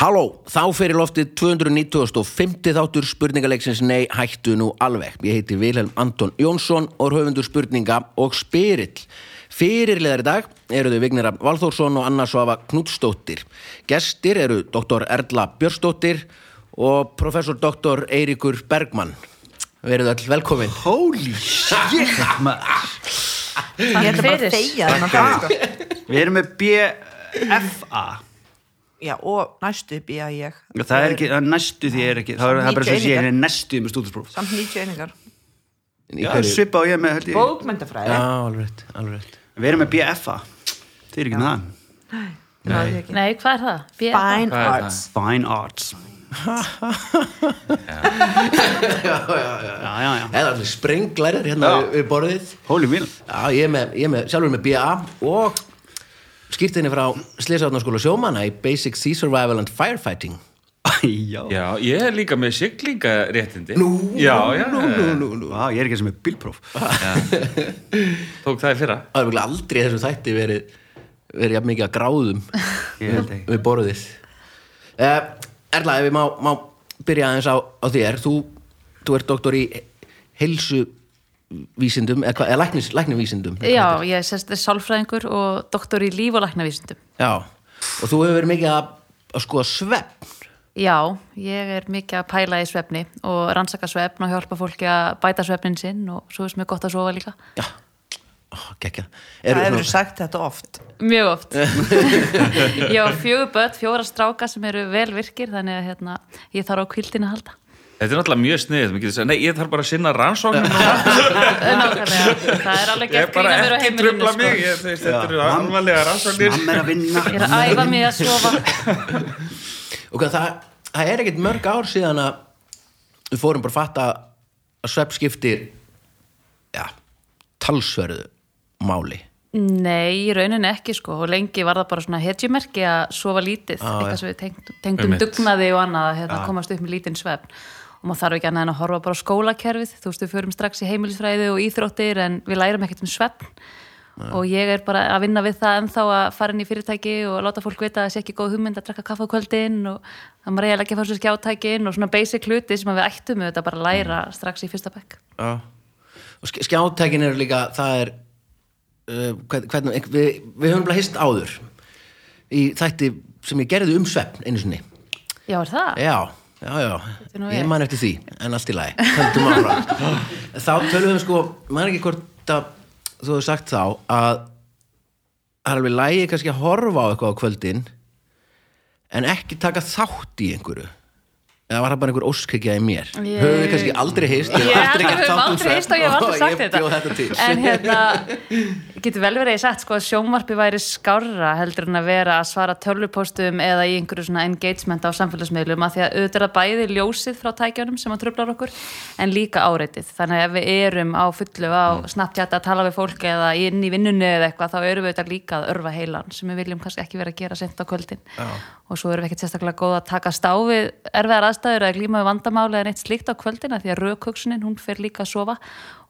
Halló, þá fyrir loftið 290.50 þáttur spurningaleiksins Nei, hættu nú alveg. Ég heiti Vilhelm Anton Jónsson og er höfundur spurninga og spyrill. Fyrirleðar í dag eru þau Vignir Valþórsson og Anna Svafa Knútsdóttir. Gestir eru Dr. Erla Björnsdóttir og professor Dr. Eiríkur Bergmann. Verið öll velkomin. Holy shit Ég ætla bara að fyrir. þegja þennan dag sko. Við erum með BFA Já, og næstu býja ég. Það er ekki, það er næstu því er ekki Það er, það er bara svo að 90 sé einingar. henni næstu með stúdinspróf Samt 90 einingar. Já, svipa á ég með held ég. Bókmyndafræði Já, alveg alveg. Við erum með BFA Þið er ekki með það? Það náði ég ekki. Nei, hvað er það? B- Fine Hvað er Arts. Fine Arts. Já, já, já Það er allir sprenglærir hérna Já. við, borðið. Ég er ég er með, sjálfur með BA og skýrtinni frá Sliðsátnaskóla sjómanna í Basic Sea Survival and Firefighting. Já, Já, ég er líka með siglingaréttindi. Nú, Já, já, nú, nú, nú, nú. Vá, ég er ekki sem með bílpróf. Tók það í fyrra? Það er vel aldrei í þessum þætti verið, verið jafn mikið að gráðum Ég held ekki. við borðið. Uh, Erla, ef við má, má byrja aðeins á, á þér, þú, þú ert doktor í heilsuvísindum, eða, hvað- eða læknis, læknivísindum. Já, ég er sérst sálfræðingur og doktor í líf og læknavísindum. Já, og þú hefur verið mikið að, að skoða svefn. Já, ég er mikið að pæla í svefni og rannsaka svefn og hjálpa fólki að bæta svefnin sinn og svo er er gott að sofa líka. Já, Ó, gekkja. Það hefur sagt þetta oft Mjög oft. ég á fjögur börn, fjóra stráka sem eru vel virkir þannig að hérna, ég þarf á kvildin að halda. Þetta er náttúrulega mjög sniðið, maður getur sagt, nei, ég þarf bara að sinna rannsóknum núna. Nákvæmlega, það er alveg bara grína mér á ekki heimilinu. trubla mig, Sko. ég, þeir, þetta eru alvarlega rannsóknir. Mamma er að vinna Ég er að æfa mig að sofa. Og hvað, það, það er ekkert mörg ár síðan að við fórum bara að fatta að svepp skiptir já, talsverðu máli Nei, í rauninni ekki sko og lengi var það bara svona hetjumerki að sofa lítið, Já, eitthvað sem við tengd, tengdum dugnaði og annað að hérna, komast upp með lítinn svefn og maður þarf ekki annað en að horfa bara á skólakerfið. Þú veist, við förum strax í heimilisfræði og íþróttir en við lærum ekkert um svefn. Og ég er bara að vinna við það ennþá að fara inn í fyrirtæki og láta fólk vita að það sé ekki góð hugmynd að drekka kaffa á kvöldin og að maður eiginlega ekki fá sér skjátækin og svona basic hluti sem við ættum við þetta bara að læra strax í fyrsta bekk. Já. og sk- skjátækin eru líka það er uh, hvern- hvernig, við, við höfum bara hist áður í þætti sem ég gerði um svepp einu sinni. Já, er það? já, já, já, ég man eftir því en allt í lagi, höldum áfram. Þá tölum við sko, man ekki hvort að þú hefur sagt þá að það er alveg lægi kannski að horfa á eitthvað á kvöldin en ekki taka þátt í einhverju. Eða var það bara einhver óskryggja í mér? Ég- höfum við kannski aldrei heist Ég að við höfum aldrei heist og ég hef aldrei sagt ég þetta þetta en hérna, getur vel verið að ég sagt sko að sjónvarpi væri skárra heldur en að vera að svara tölvupóstum eða í einhverju svona engagement á samfélagsmiðlum að því að auðvitað bæði ljósið frá tækjunum sem að tröflar okkur en líka áreitið, þannig að ef við erum á fullu á Snapchat að tala við fólk eða inn í vinnunni eða eitthvað þá erum við auðvitað líka að örfa heilan sem við viljum kannski ekki vera að gera sent á kvöldin. Og svo erum við ekkert sérstaklega góð að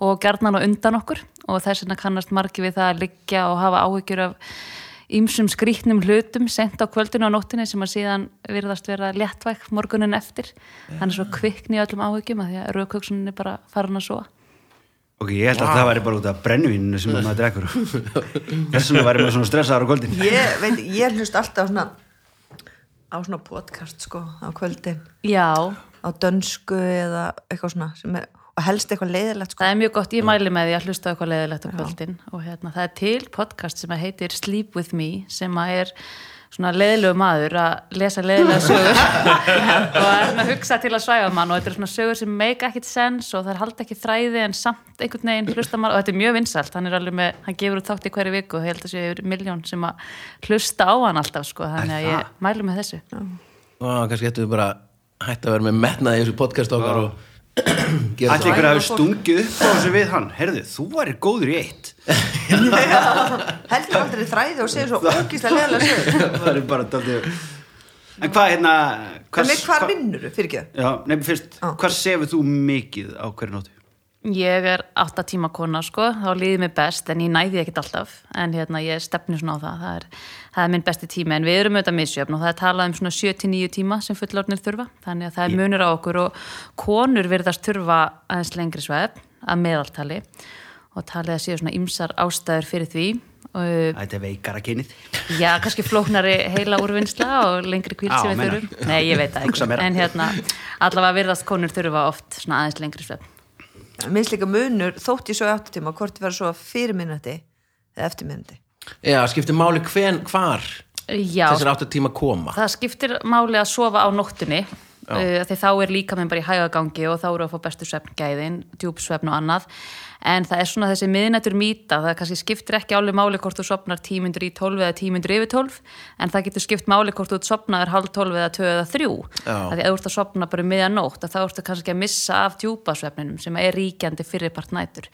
eða neitt slíkt á og undan okkur. Og þess vegna kannast margi við það að liggja og hafa áhyggjur af ýmsum skrýtnum hlutum sent á kvöldinu og nóttinni sem að síðan virðast vera léttvæk morgunin eftir. Þannig svo kvikni í öllum áhyggjum að því að raukhugsunin er bara farin að sofa. Ok, ég held að það væri bara út af brennvíninu sem maður drekkur. Þess vegna væri maður svona stressaður á kvöldin. Ég, veit, ég hlust alltaf á svona á svona podcast sko á kvöldin. Já, á dönsku eða eitthvað svona sem er, og helst eitthvað leiðilegt sko. Það er mjög gott, ég mæli með því að hlusta á eitthvað leðilegt á kvöldin. Og hérna, það er til podcast sem heitir Sleep With Me sem að er svona leðilegu maður að lesa leðilega sögur. Og að hugsa til að svæfa mann og þetta er svona sögur sem make ekkit sens og það er halda ekki þræði en samt einhvern veginn hlusta mann og þetta er mjög vinsælt, hann er alveg með, hann gefur út þátt í hverju viku og ég held að sé yfir miljón sem að hlusta á hann alltaf sko, þannig að ég mæli með þessu. og kannski getum við bara hætt að vera með metnað í þessu podcast okkar og Ætli ykkur hafi stungið upp á þessu við hann? Herðu, þú væri góður í eitt. Heldur aldrei þræði og segir svo ógíslega leiðilega sögur Það er bara daldið En hvað hérna en við hvar vinnur þú, fyrir ekki Já, nefnir fyrst, Já. hvað sefur þú mikið á hverju nóttu? Ég er átta tíma kona sko, þá líði mér best en ég næði ekkert alltaf. En hérna ég stefni svona á það, það er, það er minn besti tími en við erum auðvitað misjöfn og það er talað um svona 7-9 tíma sem fullorðnir þurfa þannig að það er munur á okkur og konur virðast þurfa aðeins lengri svefn að meðaltali og talið að séu svona ymsar ástæður fyrir því Þetta er veikara kynið Já, kannski flóknari heila úrvinnsla og lengri kvíld Já, sem við þurfum. Nei, ég veit það ekki. En hérna, allavega virðast konur þurfa oft svona aðeins lengri svefn. minnst líka munur þótt ég svo í áttatíma hvort ég verður svo fyrir minnati eða eftir minnati Já, skiptir máli hven, hvar Já, þessir áttu tíma koma? Það skiptir máli að sofa á nóttunni uh, því þá er líka minn bara í hægagangi og þá eru að fá bestu svefngæðin, djúpsvefn og annað. En það er svona þessi miðnættur mýta það kannski skiptir ekki áli máli hvort þú sopnar tímyndur í 12 eða tímyndur yfir 12 en það getur skipt máli hvort þú sopnaður halv 12 eða 2 eða 3 Já. því að þú ert að sopna bara um miðanótt að þá ertu kannski að missa af djúpasvefninum sem er ríkjandi fyrirpart nætur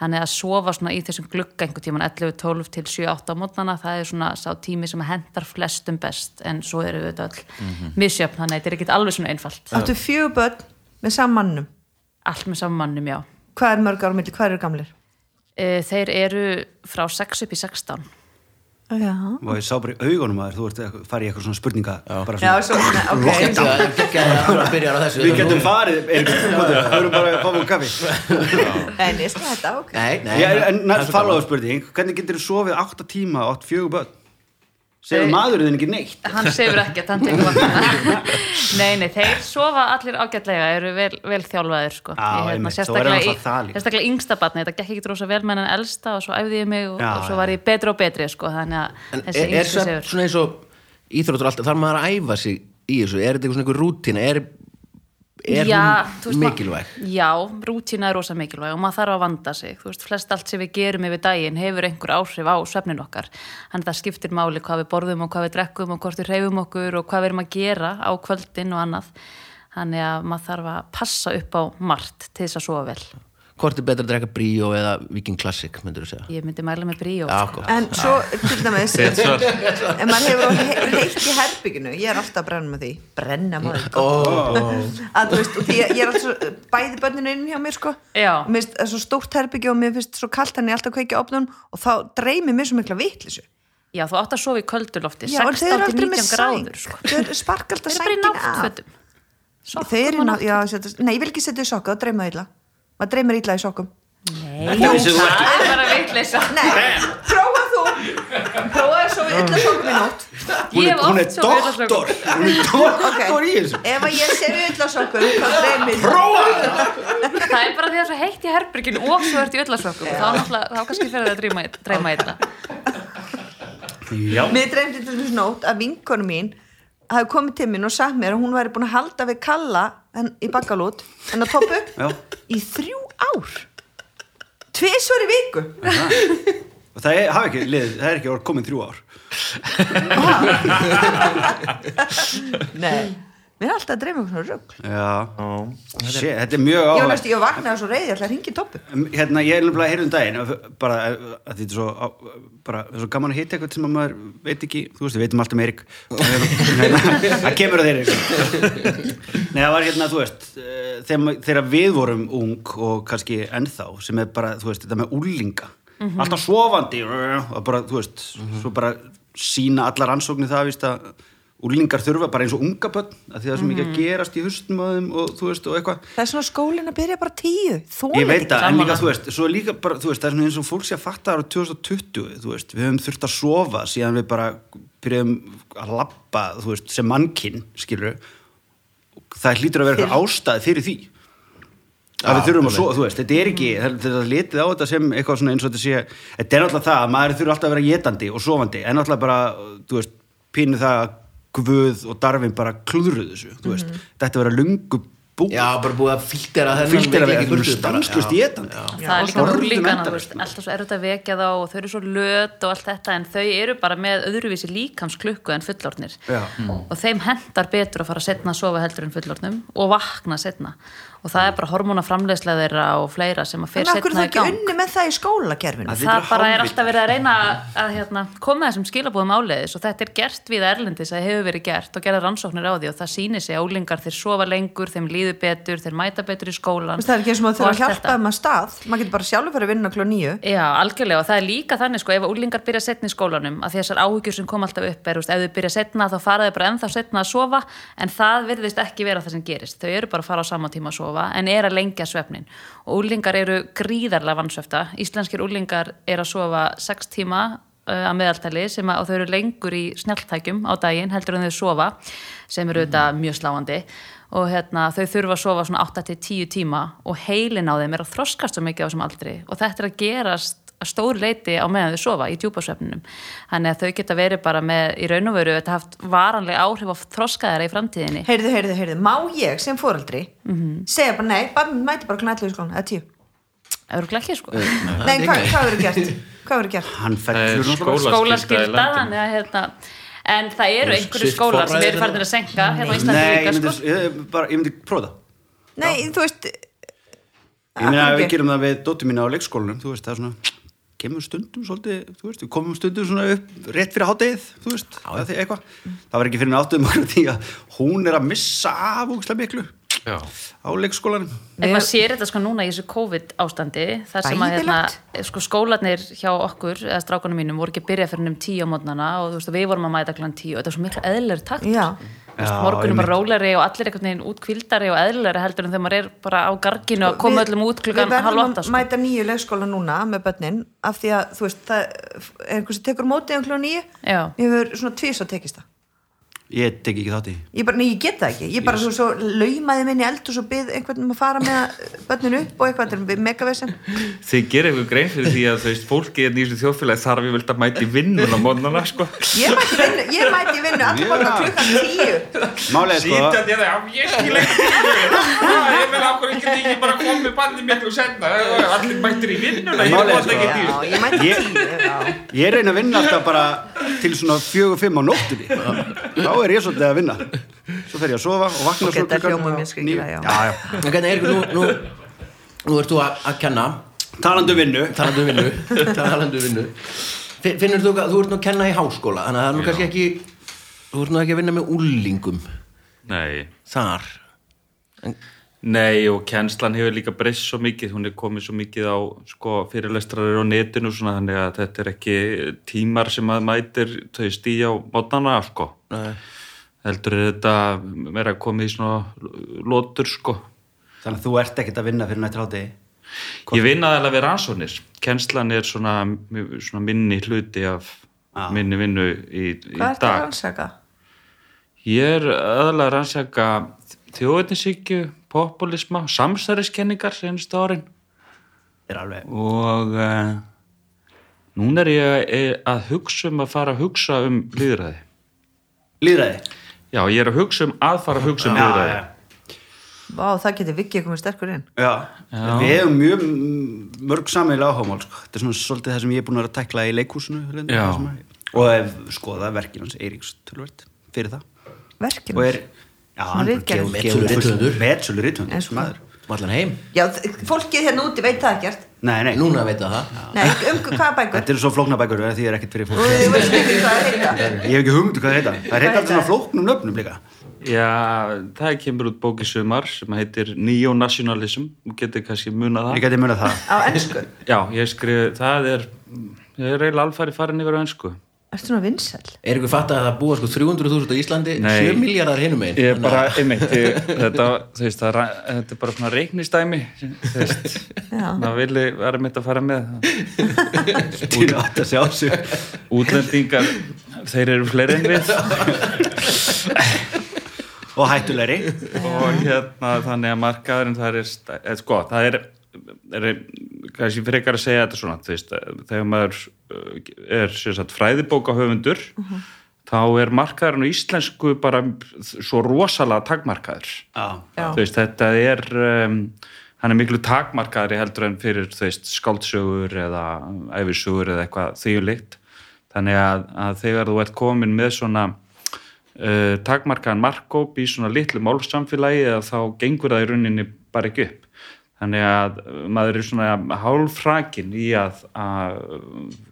þannig að sofa svona í þessum glugga einhvern tíman 11, 12 til 7, 8 á mótnana það er svona sá tími sem hendar flestum best en svo eru við öll misjöfn. Þannig að þetta er ekkit alveg svona einfalt. Áttu fjögur börn með sammannum allt með sammannum, já. Hvað er mörg ára milli, hvað eru gamlir? Eh, þeir eru frá 6 upp í 16 já, og ég sá bara í augunum að þú ert að fara í eitthvað svona spurninga bara já svona, svo, nei, ok Þetta er ekki að byrja á þessu. Við getum farið við erum bara að fá um kaffi. En ég skal þetta, ok. Nei, nei Já, en það er gaman. spurning. Hvernig getur þú sofið 8 tíma og 8 fjögur börn Eh, maðurinn ekki neitt? Hann sefur ekkert, hann tekur vakna nei, nei, þeir sofa allir ágætlega eru vel, vel þjálfaðir sko. Já, Ég, einmitt, þá er sérstaklega, náttúrulega í- það líka. sérstaklega yngsta batni, þetta gekk ekki rosa vel með hann elsta og svo æfði ég mig og, Já, og svo var ég betri og betri sko, þannig En að þessi er, er yngstu svefn sefur. svona eins og íþróttur alltaf, þarf maður að æfa sig í þessu, er þetta eitthvað svona einhver rútína er, er Já, hún þú veist, mikilvæg? Já, rútína er rosa mikilvæg og maður þarf að vanda sig. Þú veist, flest allt sem við gerum yfir daginn hefur einhver áhrif á svefnin okkar. Þannig það skiptir máli hvað við borðum og hvað við drekkum og hvort við reyfum okkur og hvað við erum að gera á kvöldin og annað. Þannig að maður þarf að passa upp á margt til þess að sofa vel hvort er betra að drekka bríó eða Viking Classic, myndur þú segja? Ég myndi mæla með bríó Já, sko. en svo, til dæmis en maður hefur orðið he- heitt í herbygginu ég er alltaf að brenna með því. Brenna maður að þú veist, og því ég, ég er alltaf bæði börninu inn hjá mér sko. Já. og mér finnst það svo stórt herbyggi og mér finnst svo kalt hann ég alltaf að kveikja opnun og þá dreymir mér svo mikla vitlisu Já, þú átt að sofa í köldulofti Já, en þau eru 16 til aldrei með 19 sæng. gráður sko. þau eru spark alltaf Þau eru bara í sængin af náttfötum þau eru í nátt, já, setja, nei, ég vil ekki setja í sokka þá dreyma illa, maður dreymir illa í sokkum. Nei, það er bara veitleysa nei, prófa þú. Prófa að sofa illa sokkum í nótt. Hún Ég er, hef oft sofið illa doktor. Sokkum. hún er doktor í þessu. Ef að ég ser illa sokkum þá dreymir illa Það er bara því að það er svo heitt í herbyrginu og svo ert í þá, náttúrulega- þá kannski fyrir það að dreyma, illa. Já, Mér dreymdi til þess nótt að vinkonu mín hafi komið til mín og sagt mér að hún væri búin að halda við kalla en, í bakkalút en að toppu já. í þrjú ár. Tvisvar í viku. Og það er, ekki liðið, það er ekki orð komin þrjú ár. Nei, mér er alltaf að dreyma eitthvað svona rugg já, Shit, þetta er mjög Ég var næstu, ég vaknaði svo reyði, ég ætla að ringi toppu hérna, ég er nefnilega að heyrða um daginn bara að þetta er svo á- bara, það er svo gaman að hitta eitthvað sem að maður veit ekki þú veist, við veitum allt um Erik það kemur að þeir Nei, það var hérna, þú veist eh, þegar, þegar við vorum ung og kannski ennþá, sem er bara, þú veist þetta með úlinga, alltaf sofandi og bara, þú veist svo bara sína allar ansóknir það, víst að úlingar þurfa bara eins og unga börn að því það er svo mikið að gerast í hustum og þú veist, og eitthvað. Það er svona skólinn að byrja bara tíu. Ég veit það, en líka, þú veist, svo líka bara, þú veist, það er svona eins og fólk sé að fatta ára 2020, þú veist, við höfum þurft að sofa síðan við bara byrjum að labba, þú veist, sem mannkinn, skilur það hlýtur að vera eitthvað ástæð fyrir því. Að við þurfum að sofa, þú veist, þetta er ekki það- þetta er litið á þetta sem eitthvað svona eins og þetta sé þetta er náttúrulega það að maður þurfa alltaf að vera að Guð og Darvin bara klúðruðu þessu, þú veist. Þetta vera lungu búið. Já, bara búið að filtera þennan við- í já. það er líka sko. alltaf svo erfitt að vekja þá og þau eru svo löt og allt þetta en þau eru bara með öðruvísi líkamsklukku en fullornir Já. og þeim hendar betur að fara setna að sofa heldur en fullornum og vakna setna og það er bara hormónaframleiðslega þeirra og fleira sem að En fer af hverju setna það í ekki gang unni með það í skólakerfinu? Það eru bara er alltaf verið að reyna að hérna, koma þessum skilabóðum áleiðis og þetta er gert við erlendis að hefur verið gert og gerða rannsóknir á því og það sýnir sig að ólingar þeir sofa lengur, þeim líður betur þeir mæta betur í skólan Það er ekki eins og allt hjálpa þetta. þeim að stað. Maður getur bara sjálfur fyrir að vinna kló nýju. Já, algjörlega og það er líka þannig sko ef úlingar byrja setna í skólanum að þessar áhyggjur sem kom alltaf upp er, ef þau byrja setna þá fara þau bara ennþá setna að sofa en það virðist ekki vera það sem gerist þau eru bara að fara á sama tíma að sofa en er að lengja svefnin og úlingar eru gríðarlega vannsvefta, íslenskir úlingar er að sofa 6 tíma uh, að meðaltali sem að, þau eru lengur í snjalltækjum á daginn heldur en þau sofa sem eru auðvitað mjög sláandi. Og hérna, þau þurfa að sofa svona 8-10 tíma og heilin á þeim er að þroskast svo mikið á þessum aldri. Og þetta er að gerast að stóri leiti á meðan þau sofa í djúpasvefninum þannig að þau geta verið bara með í raun og veru þetta haft varanlega áhrif á þroskaðara í framtíðinni Heyrðu, heyrðu, heyrðu. Má ég sem foreldri Mhm. segja bara nei, bara mæti bara knallu í skólan, eða tíu. Örgulega ekki sko Nei, hvað, hvað verður gert? Hvað verður gert? Það er náttúrulega. skólaskylda skólaskylda landinu. þannig að hérna en það eru einhverju Svipt skólar sem eru farin að senka hérna á Íslandi Nei, ég líka myndi, sko ég, bara, ég myndi prófa það. Nei, þú veist... Ég meina af að við gerum það við dóttir mína á leikskólanum, þú veist, það er svona, kemur stundum svolítið, þú veist, við komum stundum svona upp rétt fyrir háttegið, þú veist, það. Það var ekki fyrir því að hún er að missa af úkslega miklu Já. á leikskólanum. En maður sér þetta sko núna í þessu COVID ástandi þar sem að hérna, sko skólanir hjá okkur eða strákunum mínum voru ekki að byrja fyrir um tíu á mótnana og þú veist við vorum að mæta klan tíu. Og þetta var svo miklu eðlur takt. Morgunum bara róleri og allir einhvern veginn útkvildari og eðlari heldur en þegar maður er bara á garginu að koma Við- öllum út klukkan Við halv verðum åtta að sko. mæta nýju leikskóla núna með börnin af því að, þú veist, það er einhvers sem tekur mótið um kljóð nýju Já. Ég Ég tek ekki þátt í. Ég bara, nei, ég get það ekki Ég bara svo, svo laumaði minni eld og svo byrð einhvern um að fara með börnin upp og eitthvað, þetta er megavesen Þið gerir ykkur grein fyrir því að þú veist, fólki í þessu þjóðfélagi þarf ég vilt að mæti vinnun á mótnana, sko. Ég mæti vinnu, ég mæti vinnu allir borga klukkan tíu Málega sko, Sýtandi að það, já, ég skil ekki tíu. Ég vil okkur ekki. Allir ég er sko- tíu. ég mæti Ég- tíu já. ég reyna að vinna alltaf bara til svona fjögur, fimm á nóttunni. Þá er ég svolítið að vinna. Svo fer ég að sofa og vakna Ok, svo þetta hljómar mér. En er nú, nú, nú ert þú að, að kenna. Talandi um vinnu. talandi um vinnu. Talandi um vinnu. Fin- finnur þú, þú ert nú að kenna í háskóla þannig að það er nú kannski ekki þú ert nú ekki að vinna með úlingum Nei, þar Nei og kennslan hefur líka breyst svo mikið, hún er komið svo mikið á sko, fyrirlestrarir á netinu svona, þannig að þetta er ekki tímar sem að mætir þau stíja á mótnana sko. Nei. heldur er þetta meira komið í svona lótur sko. Þannig að þú ert ekkert að vinna fyrir nættur hátegi. Ég vinna aðeins við rannsóknir, kennslan er svona, svona minni hluti af Já. minni vinnu í, í Hvað ertu að dag. rannsaka? Ég er aðalega að rannsaka þjóðetnisíkju, populisma, samstæðiskenningar senstu árin Er alveg. og uh, núna er ég eh, að hugsa um að fara að hugsa um líðræði. Lýðræði. Já, ég er að hugsa um að fara að hugsa um líðræði. Vá, það getur vikið komið sterkur inn Já, við hefum mjög mörg sammeila áhugamál sko. þetta er svona svolítið það sem ég er búin að tekla í Já. er- og skoða verkin hans Eiríks tölvöld fyrir það Verkinu og er, já, hann er. Metsölu rithöfundur, En sko- maður. Um allan heim. Já, fólkið hérna úti veit það ekkert. Nei, nei, núna veit það. Það Nei, um hvaða bækur? þetta eru svo flókna bækur því er ekkert fyrir Og fólk þið veist ekki hvað það heita. Ég hef ekki hugmyndu hvað það heita. Það Hvað heita alltaf svona flóknum nöfnum líka. Já, það kemur út bóki sumar sem heitir Neonationalism, þú getur kannski munað Ég það. geti munið það. Á ennsku Já, ég skrif, það er, er. Ertu svona vinsæl? er ykkur fatt að það búa sko 300.000 á Íslandi Nei. 7 miljardar hinum einn Ég er bara, einmitt, ég, þetta, veist, það, þetta er bara svona reiknistæmi, þú veist, Já. maður vilji vera mitt að fara með. Til átt að sjá sig Útlendingar, þeir eru fleiri en við Og hættulegri og hérna þannig að markaðurinn það er, eða, sko, það er, er kannski frekar að segja þetta svona, veist, þegar maður uh, er sem sagt, fræðibóka höfundur, þá er markaðurinn á íslensku bara svo rosalega takmarkaður. Þú veist, þetta er um, hann er miklu takmarkaðri heldur en fyrir veist, skáldsögur eða æfisögur eða eitthvað þýjulikt þannig að, að þegar þú ert komin með svona uh, takmarkaðan markkóp í svona litlu málsamfélagi eða þá gengur það í rauninni bara ekki upp þannig að uh, maður er svona hálfrakin í að, að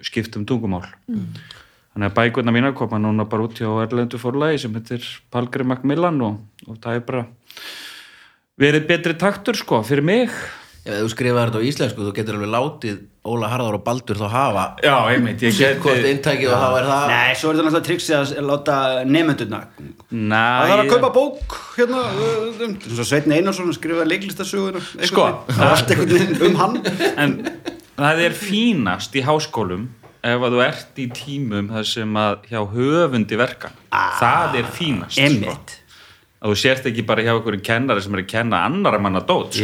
skipta um tungumál. Þannig að bækurna mína koma núna bara út hjá Erlendu fórlagi sem heitir Palgrim Macmillan og, og það er bara verið betri taktur sko fyrir mig Ef þú skrifaði þetta á íslensku þú getur alveg látið Óla Harðar og Baldur þá hafa Já, einmitt, ég sitt hvort inntækið og þá er það Nei, svo er þetta náttúrulega triksi að láta nefndurna Það þarf að kaupa bók hérna uh, um, Svo Sveitn Einarsson skrifa leiklistasögur Sko. Veginn um hann. en það er fínast í háskólum ef að þú ert í tímum þar sem að hjá höfundi verkan það er fínast sko. Að þú sért ekki bara hjá einhverjum kennari sem er að kenna annara manna dót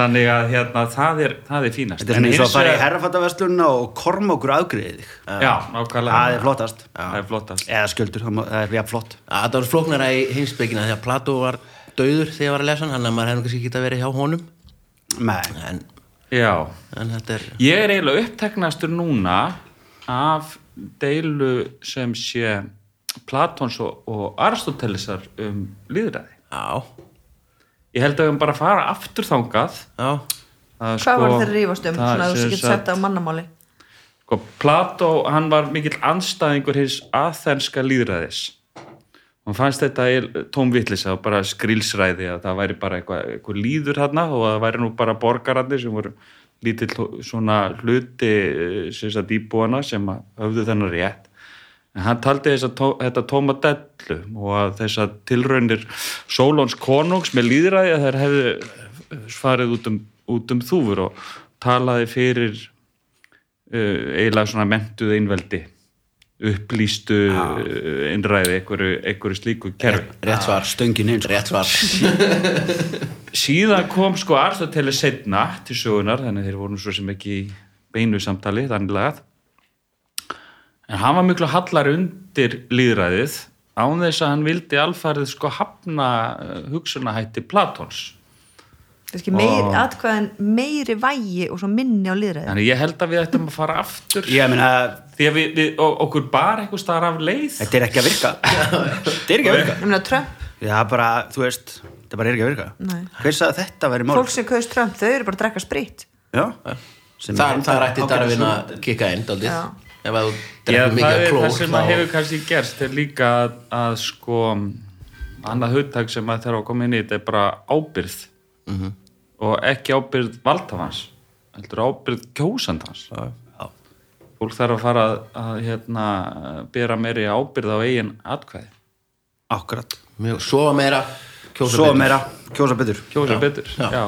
þannig að hérna, það, er, það er fínast. Þetta er eins og að fara í herrafattaverslunna og korma okkur afgriðið þig. Já, nákvæmlega. Það er flottast. Er Eða sköldur, það er jafn flott. Að Það var flóknara í heimsbyggina því að Plató var dauður þegar ég var að lesa hann þannig að maður hefði kannski getað verið hjá honum. Nei, en, já, en þetta er ég er eiginlega uppteknastur núna af deilu sem sé Platons og, og Aristotelesar um líðræði Já, ég held að við höfum bara að fara aftur þangað. Já, að, Hvað var þeir rífast um? Svona að þú getur sagt- sett á mannamáli? Sko, Plató, hann var mikill anstæðingur hins aðþenska líðræðis hann fannst þetta tómvillis að bara skrilsræði að það væri bara eitthvað, eitthvað líður hérna og að það væri nú bara borgararnir sem voru lítill svona hluti eh, sem sagt íbúana sem að höfðu þennan rétt en hann taldi þess að þetta tóma dellu og að þess að tilraunir Sólóns konungs með líðræði að þær hefðu farið út um, út um þúfur og talaði fyrir uh, eiginlega svona mentuð einveldi upplýstu uh, innræði einhverju, einhverju slíku kerfi. rétt svar stöngin eins Rétt svar. Síðan kom sko Aristoteles setna til sögunar þannig þeir voru svo sem ekki beinu samtali þannig lagað en hann var miklu hallar undir líðræðið án þess að hann vildi alfarið sko hafna uh, hugsunahætti Platons. Kannski meiri, atkvæðan meiri vægi og svo minni á liðræði þannig ég held að við ættum að fara aftur. Ég meina, því að við, við, og, okkur bara eitthvað staðar af leið. Þetta er ekki að virka. Þetta er ekki að virka. Ég meina Trump, Já, bara, þú veist, þetta bara er ekki að virka. Nei. Hver sagði að þetta væri mál? fólk sem kaust Trump þau eru bara að drekka sprit. Já. Sem Það, er- það rætti ágætis Darvin að hugmynd. kikka inn daldið Já. Ef þú það mikið klór það sem að hefur kannski gerst er líka að, að sko annað hugtak sem að þarf að koma inn í þetta er bara ábyrð Mhm. og ekki ábyrð valdhafans heldur ábyrð kjósandans Já. fólk þarf að fara að, að hérna, bera meiri ábyrð á eigin atkvæði Akkurat Mjög, sofa meira kjósa betur. meira, kjósa betur kjósa betur Já. já.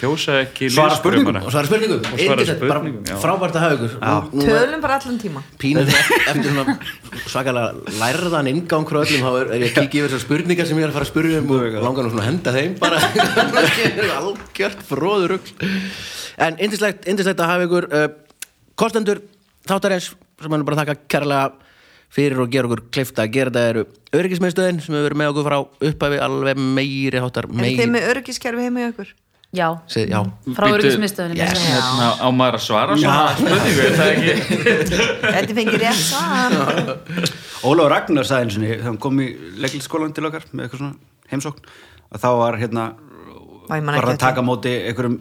Kjósa ekki Svara spurningum. og svara spurningum, Og svara bara spurningum, já. frábært að hafa ykkur. Nú- nú er Tölum bara allan tíma. Pínum eftir, svona svakalega lærðan ingang frá öllum þá er, er ég að kíkja yfir þessar spurningar sem ég er að fara að spurja um og langar nú svona að henda þeim bara. Algjört fróðurugl en indislegt, indislegt að hafa ykkur uh, kostendur þáttarins sem hann bara þakka kærlega fyrir og gera okkur kleifta að gera þetta eru öryggismiðstöðin sem hefur verið með okkur frá upphafi alveg meiri háttar Er þið meiri með öryggiskerfi heima í okkur? Já, Seg, já, frá Bíddu, öryggismiðstöðunum yes. hérna, á maður að svara er Þetta fengið rétt svar. Ólafur Ragnar sagði eins og þegar hann kom í leiklisskólan til okkar með eitthvað svona heimsókn og þá var hérna ekki að taka móti einhverjum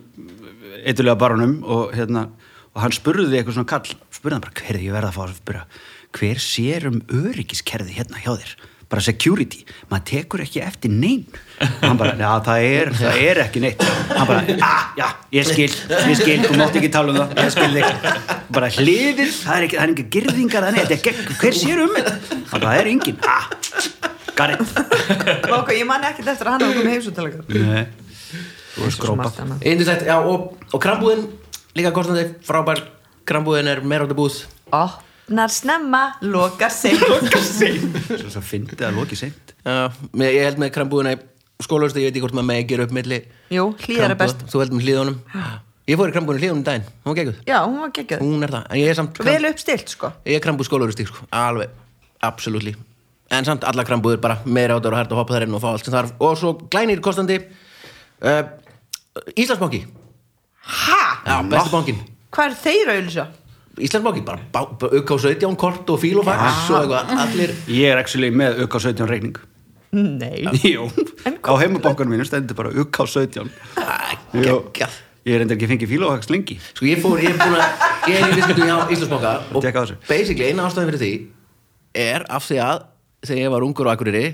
eitthulega baronum og hérna og hann spurði eitthvað svona kall spurði hann bara hver ég verða að fá að spyrja? Hver sér um öryggiskerði hérna hjá þér bara security, maður tekur ekki eftir neinn og hann bara, já það er það er ekki neitt. Hann bara, ah, já, ég skil, ég skil þú mátt ekki tala um það, ég skil þig. Bara hliðið, það er ekki, það er ekki girðingar það er þetta er gegn, hver sér um þetta hann bara, það er engin, ah, got it. Váka, ég man ekkert eftir að hann hafa komið heimsúttalega Nei, þú er skrópa. indislegt, já og, og krambúðin líka kostandi frábær. Krambúðin er meira áttu búð Opnar snemma, lokar seint. Svo svo fyndið að loki seint. Ég held með krambúðina í skólaust ég veit ekki hvort maður með gera upp milli Jú, hlýðar er best. Þú held með hlýðunum. Ég fór í krambúðinu hlýðunum daginn, hún var geggjuð. Já, hún var geggjöð Hún er það, en ég er samt Vel uppstilt, sko. Ég er krambúð skólaust sko. alveg, absolutt En samt alla krambúður bara meira áttur og hært að hoppa þar inn og fá allt sem þarf. Og svo glænir kostandi uh, Íslandsbanki. Ha? Já, besti bankin Hvað er þeir að auðlýsa? Íslandsbanki, bara, bara UK 17 kort og fílofax og eitthvað, allir Ég er actually með UK 17 reikning. Nei. Jú, á heimabankanum mínu stendur bara UK 17 Jú. geggjað Ég er enda ekki fengið fílóhaks lengi. Sko ég fór, ég er búin að, ég er í viðskiptum hjá Íslandsbanka og á basically eina ástæðin fyrir því er af því að þegar ég var ungur á Akureyri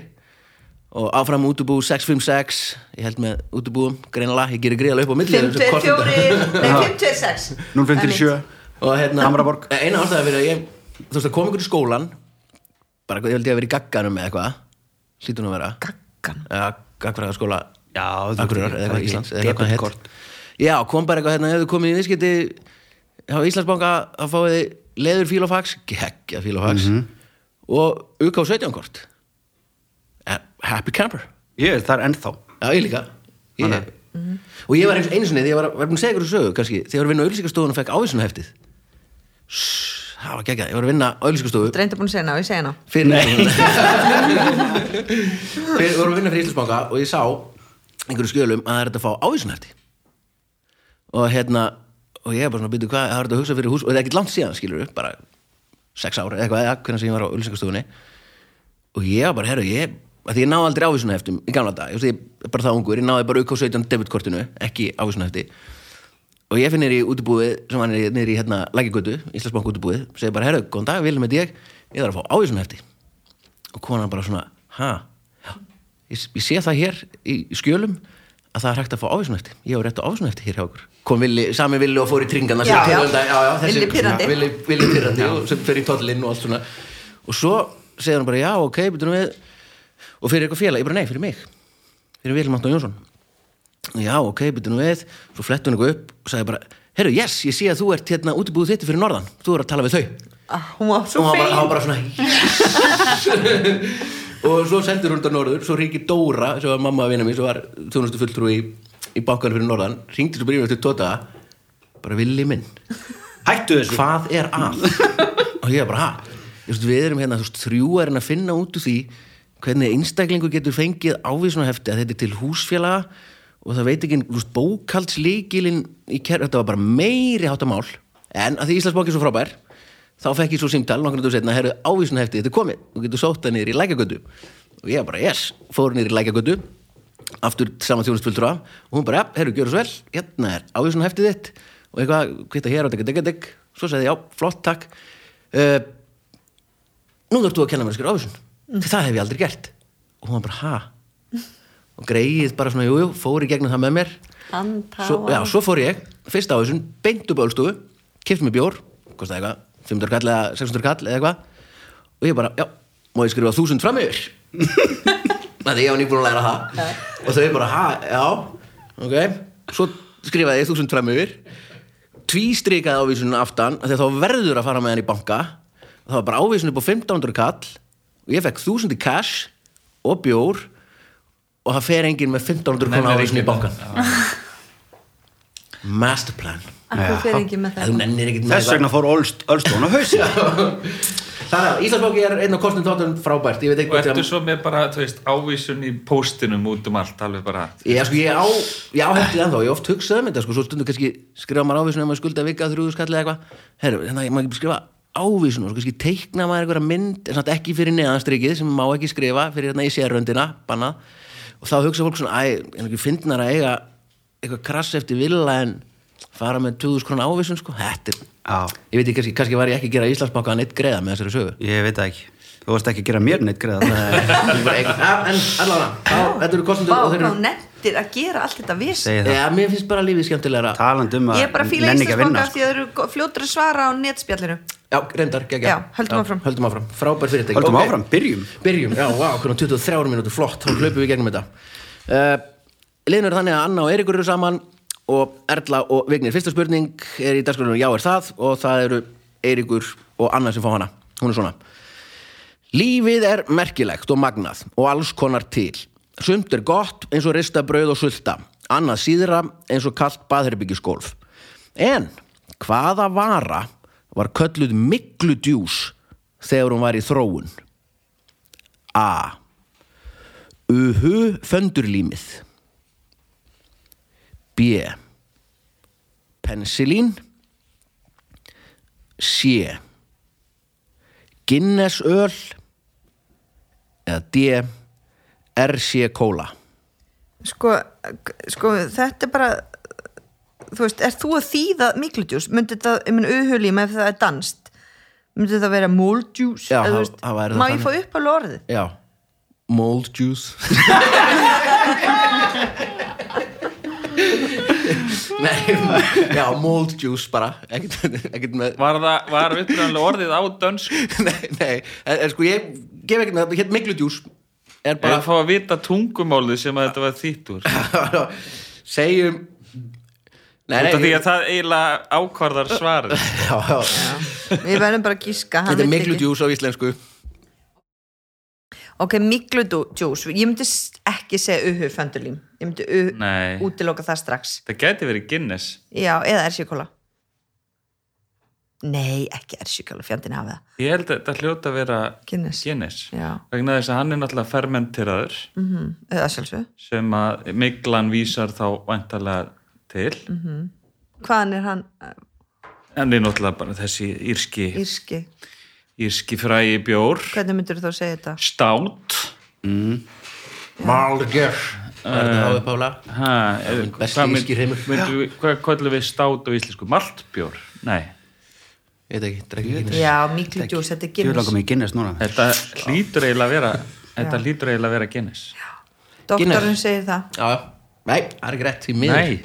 og áfram útubú 656 ég held með útubúum, greinilega, ég gerir greiðlega upp á milli 524 Nei, 526 057 og hérna, Hamraborg. eina ástæðin fyrir að ég þú veist að koma ykkur í skólan bara, ég held ég að vera í gagganum eða eitthvað hlýtur nú að vera. Gaggan ja, gaggfræðaskóla Já, Akureyrar eða eitthvað Íslands eða eitthvað hétt. Já, kom bara eitthvað hérna, hefur komið í viðskipti á Íslandsbanka að fáið leður fílofax, geggja fílofax og UK 17 kort. Eh, Happy camper. Ég er þar ennþá. Já, ég líka. Ég, Þannig. Og ég var eins einu sinni, því ég var, var búin að segja ykkur sögu kannski, þegar ég var að vinna á auðlýsingastofunum og fekk ávísunaheftið Það var geggjað, ég var að vinna á auðlýsingastofu Reynda búin að segja ná, ég segja ná fyrir fyrir, vorum að vinna fyrir Íslandsbanka og ég sá einhverju skjölum að það er þetta að fá ávísunarti og hérna og ég er bara svona að byrja hvað, það er þetta að hugsa fyrir hús og það er ekkert langt síðan, skilur upp, bara sex ára eða eitthvað, eða hvernig sem ég var á auðlýsingastofunni og ég var bara, herru, ég að því ég náði aldrei ávísunarheftum í gamla dag ég, er bara það ungur, ég náði bara UK 17 debitkortinu, ekki ávísunarhefti og ég finn nýri í útibúið sem var nýri, nýri í hérna Lækjagutu, Íslandsbank útibúið segi bara, herru, góðan dag, viljum þetta ég. Ég þarf að fá ávísunarhefti og konan bara svona, ha? Já, ég, ég sé það hér í, í skjölum að það er hægt að fá ávísunarhefti ég var rétt á ávísunarhefti hér hjá okkur. Kom villi, sami villi og fór í tringana Já, já. Villi pirrandi. og sem fer í tollinn og allt svona. Og svo segir hann bara, já, ok, byrjum við og fyrir eitthvað félag, ég bara, nei, fyrir mig. Fyrir Vilhelm Anton Jónsson. Já, ok, byrjum við. Svo flettu hann eitthvað upp og sagði bara herru, yes, ég sé að þú ert hérna útibúið þitt fyrir norðan. Þú er að tala við þau. Ah, Hún var svo og hann var, fein bara svona og svo sendur hún til norður. Svo ringir Dóra, sem var mamma að vinna mér sem var þjónustu fulltrú í, í bankanum fyrir norðan ringdi svo brífum eftir tóta bara villi minn Hættu þessu. hvað er að? Og ég bara, ha, við erum hérna þrjú er að finna út úr því hvernig einstaklingur getur fengið ávísunarhefti að þetta er til húsfélaga og það veit ekki, þú veist, bókaldslíkilin í kerf, þetta var bara meiri háttamál en að því Íslandsbók er svo frábær þá fekk ég svo símtal, nokkur náttúrulega setna herru ávísunarhefti, þetta er komið, þú getur sótt það niður í lækagötu og ég bara, yes, fór niður í lækagötu aftur saman þjónustfuldur af og hún bara, ja, herru, gjör það svo vel hérna er ávísunarheftið þitt. Og eitthvað, hvita hér og dekka, dekka, dekk svo sagði ég, já, flott, takk. Uh, nú þarfst þú að kenna mér að skrifa ávísun því það hef ég aldrei gert. Og hún var bara, ha? Og greið bara svona, jú, jú, fór í gegnum það með mér. Svo, já, svo fór ég, fyrst ávísun beint upp á ölstofu, kipti mér bjór kostaði eitthvað, 500 kall eða 600 kall eða eitthvað. Og ég bara, já, má ég skrifa þúsund fram yfir? Það ég var nýbúin að læra það. Og þau bara, ha, já ok, svo skrifaði ég þúsund fram yfir. Tvístrikaði ávísunum aftan að þá verður að fara með hann í banka. Það var bara ávísun upp á 1500 kall og ég fekk þúsund í cash og bjór og það fer enginn með 1500 krónu Nennir ávísun í bankan masterplan. Með það með Þess vegna fór Ölstón á hausin Þannig að Íslandsbóki er einn af kostum þáttum frábært. Ég veit ekki og ertu ég svo með bara, veist, ávísun í póstinum út um allt, alveg bara Ég, sko, ég á, ég á heftið ennþá, ég oft hugsaði um þetta sko, svo stundu kannski skrifa maður ávísun ef maður skulda vika þrjúðu skall eða eitthvað. Herru, þannig að maður ekki skrifa ávísun og kannski teikna maður einhverja mynd en samt ekki fyrir neðanstrykið sem má ekki skrifa fyrir hérna í sérröndina, bannað. Og þá hugsa fólk svona, æ, en ekki fyndnar að eiga eitthvað krass eftir vilja en fara með 2000 krona ávísun sko, Já, ég veit ekki, kannski, kannski var ég ekki að gera Íslandsbanka að neitt greiða með þessari sögu. Ég veit ekki Þú varst ekki að gera mér neitt ein- Ja, en allavega, þetta eru kostendur og þeir hvað nettir að gera allt þetta viss það. Já, mér finnst bara lífið skemmtilegra. Um að Ég er bara að fíla Íslandsbanka því að þau eru fljótur að svara á netspjallinu. Já, reyndar, geggjað. Já, höldum áfram. Höldum áfram, frábær fyrirtæki. Höldum Ok. áfram, byrjum. Byrjum, já, vá, hvernig 23 mínútur, flott, þá hlupum við gegnum þetta. Uh, Liðnur er þannig að Anna og Eiríkur eru saman og Erla og Vignir. Fyrsta spurning er í dagskránum Já er það? Og það eru Eiríkur og Anna sem fá hana. Hún er svona Lífið er merkilegt og magnað og alls konar til. Sumt er gott eins og rista brauð og sulta, annað síðra eins og kallt baðherbyggiskólf. En hvaða vara var kölluð miklu djús þegar hún var í þróun? A. Uhu föndurlímið. B. Pensilín. C Guinness öl eða D RC Cola? Sko, sko þetta er bara þú veist, er þú að þýða mikludjús myndi þetta, ég minn auðhulím ef það er danst myndi þetta vera moldjús Já, eða, þú það- veist, það það má ég fá upp alveg orðið Já, mold juice Nei, já, mold juice bara. Ekkert, ekkert með Var það, var uppræðanlega orðið á dönsk Nei, nei, en, en sko ég gef ekkert með, hér miklu juice er bara að fá að vita tungumálið sem að þetta var þýtt úr. Segjum Nei, af því nei, að það eiginlega ákvarðar svarið. Já, já, við verðum bara að gíska hann þetta er vill miklu ekki. juice á íslensku. Ok, mikludjús, ég myndi s- ekki segja uhu föndurlím ég myndi útiloka það strax. Það gæti verið Guinness. Já, eða ersíkóla nei, ekki ersíkóla, fjandinn hafa það. Ég held að þetta hljóta að vera Guinness. Guinness. Já. vegna þess að hann er náttúrulega fermenteraður mm eða sjálfsög, sem að miklan vísar þá vantarlega til. Hvaðan er hann uh, en er náttúrulega bara þessi írski, írski, írski frægi bjór. Hvernig myndur þú þá segja þetta? Stát Malger Hvað er þetta er, minn besti myndu við- hvað kallum við stát á íslensku? Maltbjór, nei. Ég veit ekki, já, mikludjús, þetta er Ég Guinness. þetta hlýtur eiginlega að vera þetta hlýtur eiginlega að vera Guinness. Doktorinn segir það. Já, já. nei, það er ekki rétt í miður. Nei,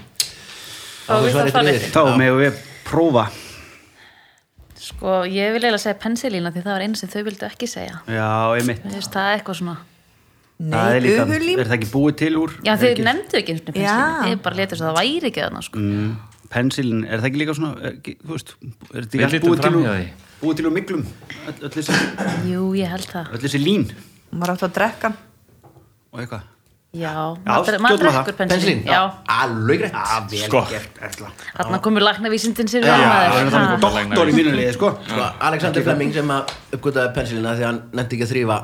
Þá Og við prófa. Sko, ég vil eiginlega segja pensilína því það var einu sem þau vildu ekki segja. Já, einmitt. Mér finnst það eitthvað svona... Það er nei, líka, uhulím er það ekki búið til úr? Já, þau ekki- nefndu ekki Já. pensilína. Þið bara letur svo það væri ekki þarna, sko. mm, Pensilin, er það ekki líka svona er, ekki, Þú veist, er þetta ekki búið til úr. Búið til úr miklum? Öll öll þessi, Jú, ég held það. öll þessi lín? Maður átt að drekka. Og eitthvað? Já, Já, maður drekkur? Já, Alveg vel Sko. þarna komur lagnavísindin sér er þannig doktor í mínu liði, sko. Sko, Alexander Fleming sem að uppgötaði pensilina því að hann nefndi ekki að þrýfa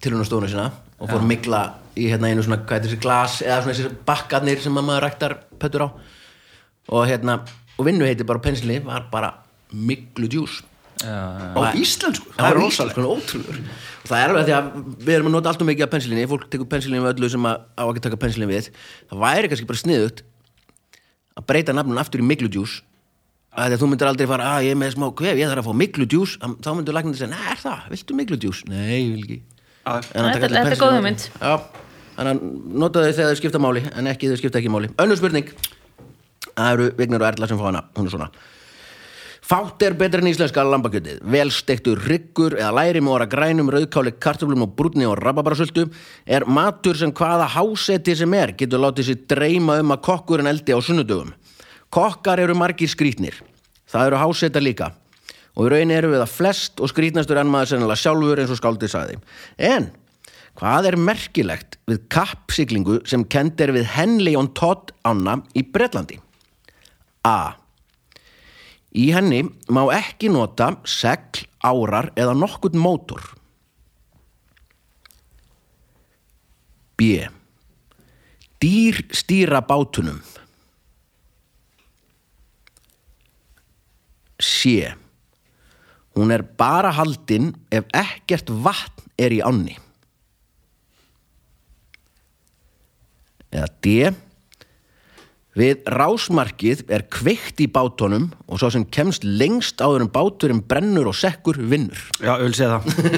til hún á stofuna sína og fór mikla í hérna einu svona, hvað heitir þessi glas eða svona þessi bakkarnir sem að maður ræktar pöttur á. Og hérna, og vinnu heiti bara pensili var bara miklu djús Á íslensku, það er rosalega ótrúður og það er alveg því að við erum að nota alltaf mikið af pensilinni fólk tekur pensilinni við öllu sem að, á ekki taka pensilinni við. Það væri kannski bara sniðugt að breyta nafnun aftur í miklu djús að að þú myndir aldrei fara að ég er með smá kvef, ég þarf að fá miklu djús þá myndir læknir segja, nei er það, viltu miklu djús nei, ég vil ekki Þetta- er góð hugmynd. já, þannig að nota þau þegar þau skipta máli en ekki þau skipta ekki máli. Önnur spurning. Það eru Vignar og Erla sem fá hana. Hún er svona. Fátt er betra en íslenska lambakjötið, velstektur ryggur eða læri með óra grænum, rauðkáli, kartöflum og brúnni og rababarasöldu er matur sem hvaða háseti sem er getur látið sér dreyma um að kokkurinn eldi á sunnudögum. Kokkar eru margir skrítnir, það eru háseta líka og í rauninni eru við það flest og skrítnastur enn maður sennilega sjálfur eins og skáldið sagði. En hvað er merkilegt við kappsiglingu sem kend er við Henley on Todd ána í Bretlandi? A. Í henni má ekki nota segl, árar eða nokkurt mótor. B. Dýr stýra bátunum. C. Hún er bara haldin ef ekkert vatn er í ánni. Eða D. Við rásmarkið er kveikt í bátunum og svo sem kemst lengst áður en báturinn brennur og sekkur vinnur. Já, öll segja það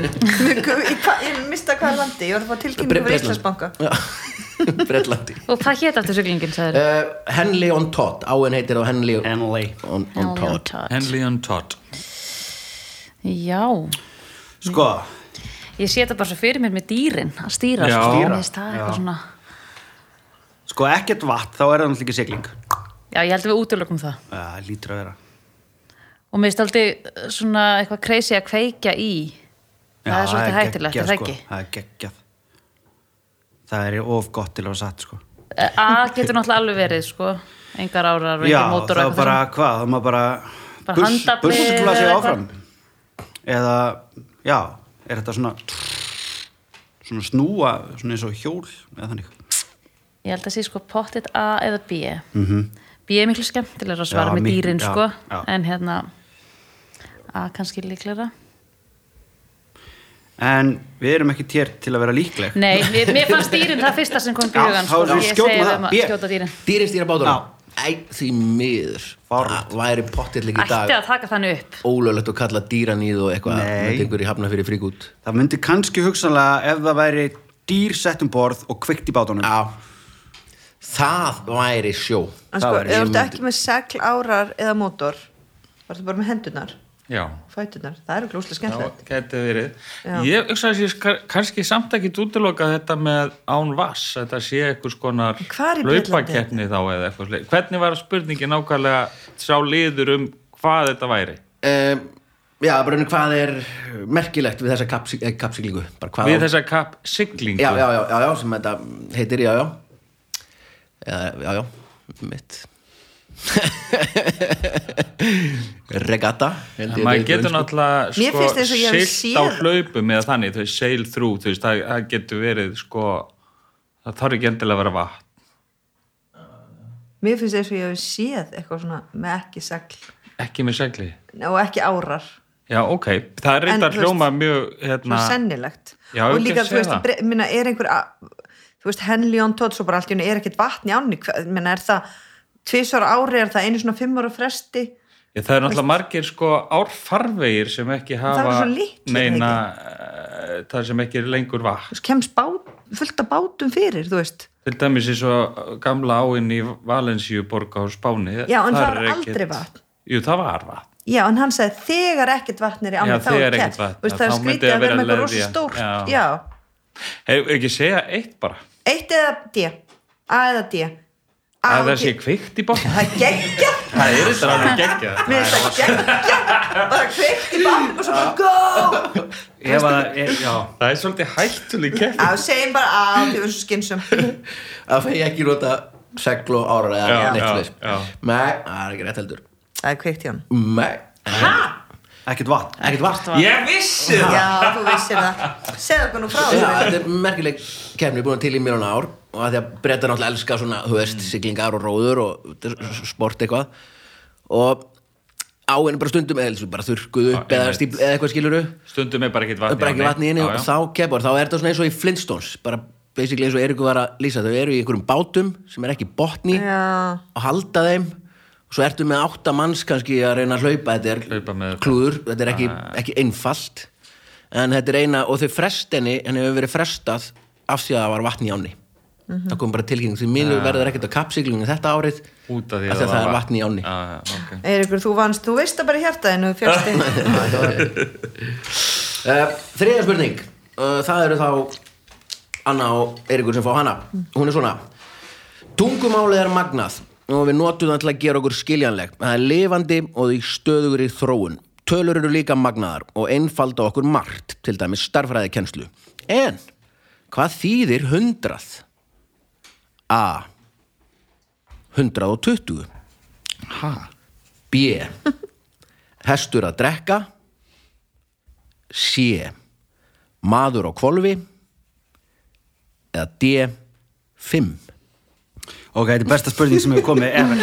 Ég, mista hvaða landi, ég var að fá tilkynningu fyrir Íslandsbanka Já, Breitlandi. Og hvað hétt aftur siglingin, sagður? Uh, Henley on Todd, áinn heitir það Henley on, Henley on, on Todd. Henley on Todd Já, Sko, ég sé þetta bara svo fyrir mér með dýrin að stýra. Já. sko. Stýra, já. sko ekkert vatn þá er það náttúrulega ekki sigling Já, ég held að við útlökum það. Já, lítur að vera Og mér finnst aldrei svona eitthvað crazy að kveikja í. Það er svolítið hættilegt, er það sko. ekki? Það er geggjað Það er of gott til að vera satt sko Eh, A getur náttúrulega alveg verið, sko. Engar árar og Já, engar mótor það og er bara, hvað, það maður bara Bara handafli Bursukla sig áfram Eða, já, er þetta svona svona snúa, svona eins og hjól eða þannig Ég held að sé sko pottit A eða B. B er miklu skemmtilegur að svara Já, með miklu- dýrin, já, sko. já. En hérna, að kannski líklega en við erum ekki tér til að vera líkleg Nei, mér, fannst dýrin það fyrsta sem kom þá sko, B. skjóta dýrin Dýrin stýra bátunum Já. Æ, því miður. Það væri pottillik í Ætti dag að taka þannig upp. Ólöglegt að kalla dýranýð og eitthvað Nei. með einhverju hafna fyrir fríkút það myndi kannski hugsanlega ef það væri dýr sett um borð og kvikt í bátunum Já. Það væri sjó. En sko, ef þú ert ekki með segl, árar eða mótor var það bara með hendunar, fætunar það eru glúslega já, skemmtilegt geti verið. Já. ég hugsa að ég kannski samt ekki útiloka þetta með án vass þetta sé eitthvað skonar laupakeppni þá eða eitthvað sleið hvernig var spurningin nákvæmlega sá liður um hvað þetta væri? Um, Já, bara einu hvað er merkilegt við þessa eh, hvað við á- þessa kapp siglingu já, já, já, já, já, sem þetta heitir, já, já. Já, já, já, mitt Regatta maður getur náttúrulega Mér sko, finnst eins og ég hafi siglt á hlaupum eða þannig, þau sail through þú veist, það, það getur verið sko það þarf ekki endilega að vera vatn. Mér finnst eins og ég hef séð eitthvað svona með ekki segl. Ekki með segli? Og ekki árar. Já, ok, það er veist, hljóma mjög hérna, sennilegt. Já, og líka, þú veist, minna, er einhver að, þú veist, Henley on Todd svo bara allt í henni er ekkert vatn í ánni. Minna, er það tvisvar á ári, er það einu svona fimm ára fresti. Já, það er náttúrulega margir sko árfarvegir sem ekki Það hafa neina eh, það sem ekki er lengur vatn. Veist, kemst bát, fullt af bátum fyrir þú veist, til dæmis eins og gamla áinn í Valensíu borg á Spáni Já, en það var aldrei vatn. Jú, það var vatn. Já, en hann sagði þegar ekkert vatn er í Já, þá er kemst það er skrítið það að vera með eitthvað rosa stórt Hefur ekki segja eitt bara? Eitt eða D. A eða D. A að það sé kvikt í botn það geggja Það er þetta geggjað. Mér finnst það geggja bara kveikt í bátnum og svo bara go! Að, Það er svolítið hættuleg kepp Já, segjum bara að þið verður svo skynsum að fegi ekki nota segl og árar eða neitt. Nei, það er ekki rétt heldur. Það er kveikt í hann Nei, ekkert vatn. Ekkert vart Ég vissi það. Já, þú vissir það. Segðu okkur nú frá Já, þessu. þetta er merkileg kemni búin til í mjög ár. Og að því að breyta náttúrulega elska svona, þú veist, siglingar og róður og sport eitthvað. Og áinn bara stundum eða bara þurrkuð upp Já, eða, stípl, eða eitthvað skiluru Stundum er bara ekkert það vatn er bara ekki vatn í henni Já, og já. þá kemur, þá er þetta svona eins og í Flintstones bara basically eins og Eriku var að lýsa. Þau eru í einhverjum bátum sem er ekki botni Já, og halda þeim svo ertu með átta manns kannski að reyna að hlaupa. Þetta er Hlaupa klúður, þetta er ekki, ekki einfalt. En þetta er eina og þau frestinni henni hefur verið frestað af því að það var vatn í áni það kom bara tilkynning því mínu verður ekkert á kappsiglunni þetta árið Út af því af því að það er vatn í áni Já, já, ok. Eiríkur, þú vannst, þú veist það bara í hjartaðinu fjörsti uh, þriðja spurning. Uh, það eru þá Anna og Eiríkur sem fá hana. Hún er svona. Tungumálið er magnað og við notum það til að gera okkur skiljanleg það er lifandi og því stöðugur í þróun. Tölur eru líka magnaðar og einfalda okkur margt til dæmis starfræðikennslu en hvað þýðir hundrað? A 120 Ha? B Hestur að drekka. C Maður á kvolfi eða D 5 ok, þetta er besta spurning sem hefur komið ever.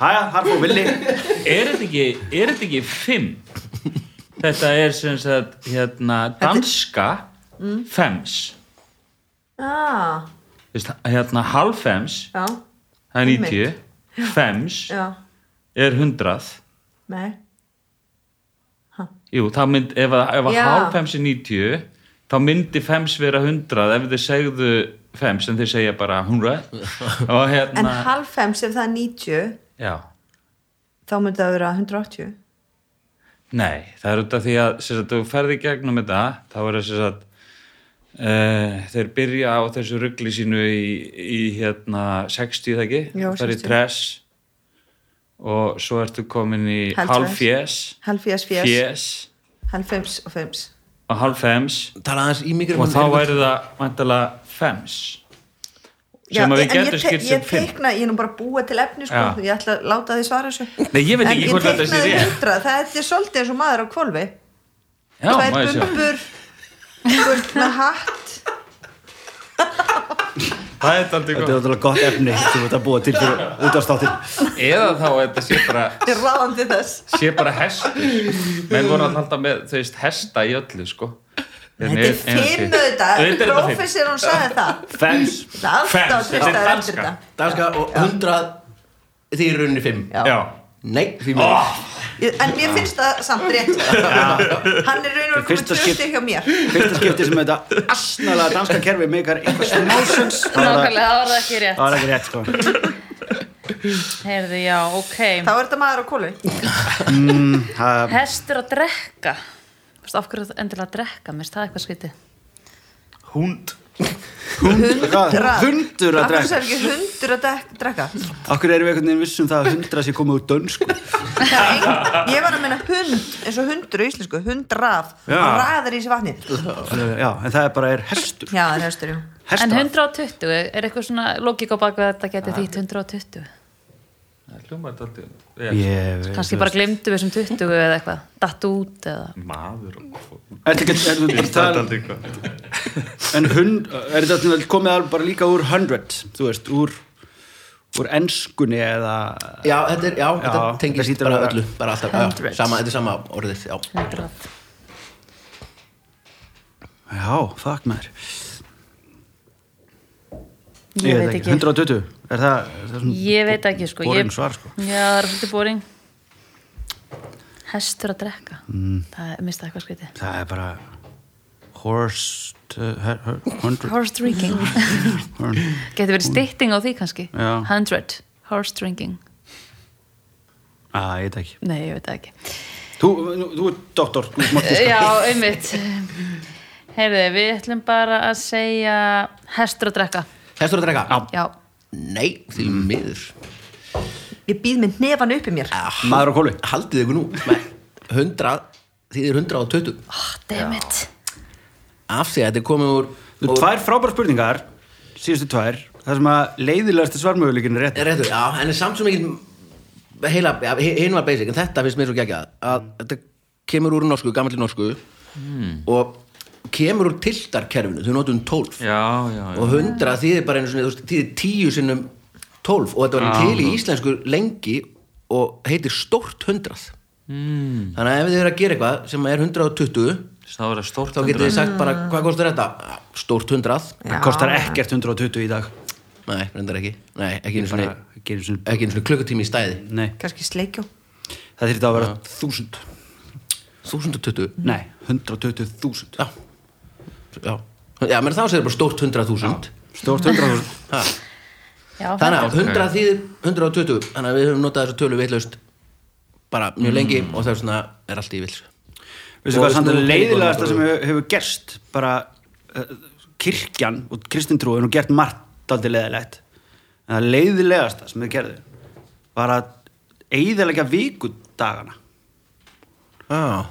Hæja, þar fór villi. Er þetta ekki, er þetta ekki fimm? Þetta er sem sagt hérna danska fems. Ah, Vist, hérna halvfems Já, það er Einmitt. 90 fems já, er 100 nei Jú, það mynd, ef, að- Já. hálfems er 90 þá myndi fems vera 100 ef þið segðu fems en þeir segja bara 100 og En hérna halvfems ef það er 90 já, þá myndi það vera 180 nei, það er út af því að sem sagt, þú ferði gegnum þetta þá er það sem sagt uh, þeir byrja á þessu ruggli sínu í, í hérna 60 það ekki, það er í 60. og svo ertu komin í Hálftress. halvfjes Halvfjes, fjes, fjes halvfems og fems og halvfems Tala aðeins í mikrofón og þá væri það vantilega fems Já, sem að við en ég, getum te skilt sem ég teikna, ég er nú bara búa til efni sko, Já. ég ætla að láta því svara þessu. Nei, ég veit ekki ég hvort þetta sé rétt. hundrað, það er svolítið eins og maður á tvær maður sjá bumbur með hatt það er aldrei Þetta er gott náttúrulega gott efni sem þetta búa til fyrir útastáttin eða þá þetta sé bara Þetta er ráðandi þess. Sé bara hestur. Menn voru að halda með veist hesta í öllu sko. Þetta er fimm auðvitað, professor hún sagði það. Fens. Þetta er Fans, alltaf þetta stæðar danska. og 100 því í rauninni 5 Já. já, nei, því mér Ég- En mér finnst það samt rétt. Hann er raun og komið stygg hjá mér. Fyrsta skipti sem þetta asnalega danska kerfi meikar eitthvað smásens nákvæmlega, það var það ekki rétt. Það var ekki rétt sko. Heyrðu, já, ok. Þá er þetta maður á kólu Það- hestur að drekka. Þú veist, af hverju endilega að drekka? Mér finnst það eitthvað skrítið. Hund Hundra Hundur að Akkur drekka. sér ekki hundur að dek- drekka? Akkur erum við einhvern veginn vissum það að hundra sé komið úr dönsku? Ég var að meina hund eins og hundur á íslensku, hundraf. Hann raðar í sér vatni Já, en það er bara er hestur. Já, það er hestur, já. En Hestar. 120, er eitthvað svona logík á baku að þetta geti þýtt 120 það þetta Ég veit kannski bara glemdu við sem 20 eða eitthvað. Datt út eða maður og Ertu ekki, er er aldrei gott En hund, er þetta komið bara líka úr hundred Þú veist, úr úr enskunni eða já, þetta, er, já, þetta Já, þetta tengist bara öllu bara alltaf, já, sama, þetta er sama orðið já. 100 Já, fuck maður ég veit ekki. 120, er það, er það ég veit ekki sko. boring ég, svar sko? Já, það er svolítið boring. Hestur að drekka. Það er mista eitthvað skrítið. Það er bara horse to, her, her, hundred horse drinking. Getur verið stytting á því kannski? Já. 100, horse drinking. Ah, Ég veit ekki. Nei, ég veit það ekki. Þú, nú- þú er doktor, þú mátt giska. já, einmitt. Heyrðu, við ætlum bara að segja hestur að drekka hestur að drekka? já, nei, því miður. Ég býð með nefan upp í mér. Maður á kólu. Haldið ykkur nú. Nei, 100 því þið er 120 oh, dammit af því að þetta er komið úr Þú úr- tvær frábæra spurningar síðustu tvær, það sem að leiðilegasti svarmöguleikin er rétt er réttur, já, en er samt sem ekki heila, já, hinn var basic en þetta finnst mér svo geggjað að þetta kemur úr norsku, gammalli norsku. Og kemur úr tiltarkerfinu, þau notum 12 já, já, já. og 100 þýðir bara einu veist, þýðir 10 sinnum 12 og þetta var Já. til í íslensku lengi og heitir stórt 100 mm. þannig að ef þið eru að gera eitthvað sem er 120 þá er getið þið sagt bara, hvað kostar þetta? Stórt 100 Það kostar ekkert 120 í dag. Nei, reyndar ekki. Nei, ekki svona svona, einu svona klukkutími í stæði Nei, Kannski sleikjó. Það þurfti að vera 1000 1020 Nei, 120.000 Já Já, já menn þá segir bara stórt 100.000 Stórt 100.000 Ha. já, Þannig að þetta- 100 þýðir 120 Þannig að við höfum notað þessu tölu vitlaust bara mjög lengi og það er svona er allt í vils Veistu Og hvað, samt að leiðilegasta sem hefur, hefur gerst? Bara uh, kirkjan og kristintrúin og gert margt aldrei leiðilegt. En það leiðilegasta sem þið gerðu var að eigðalega vikudagana. Já,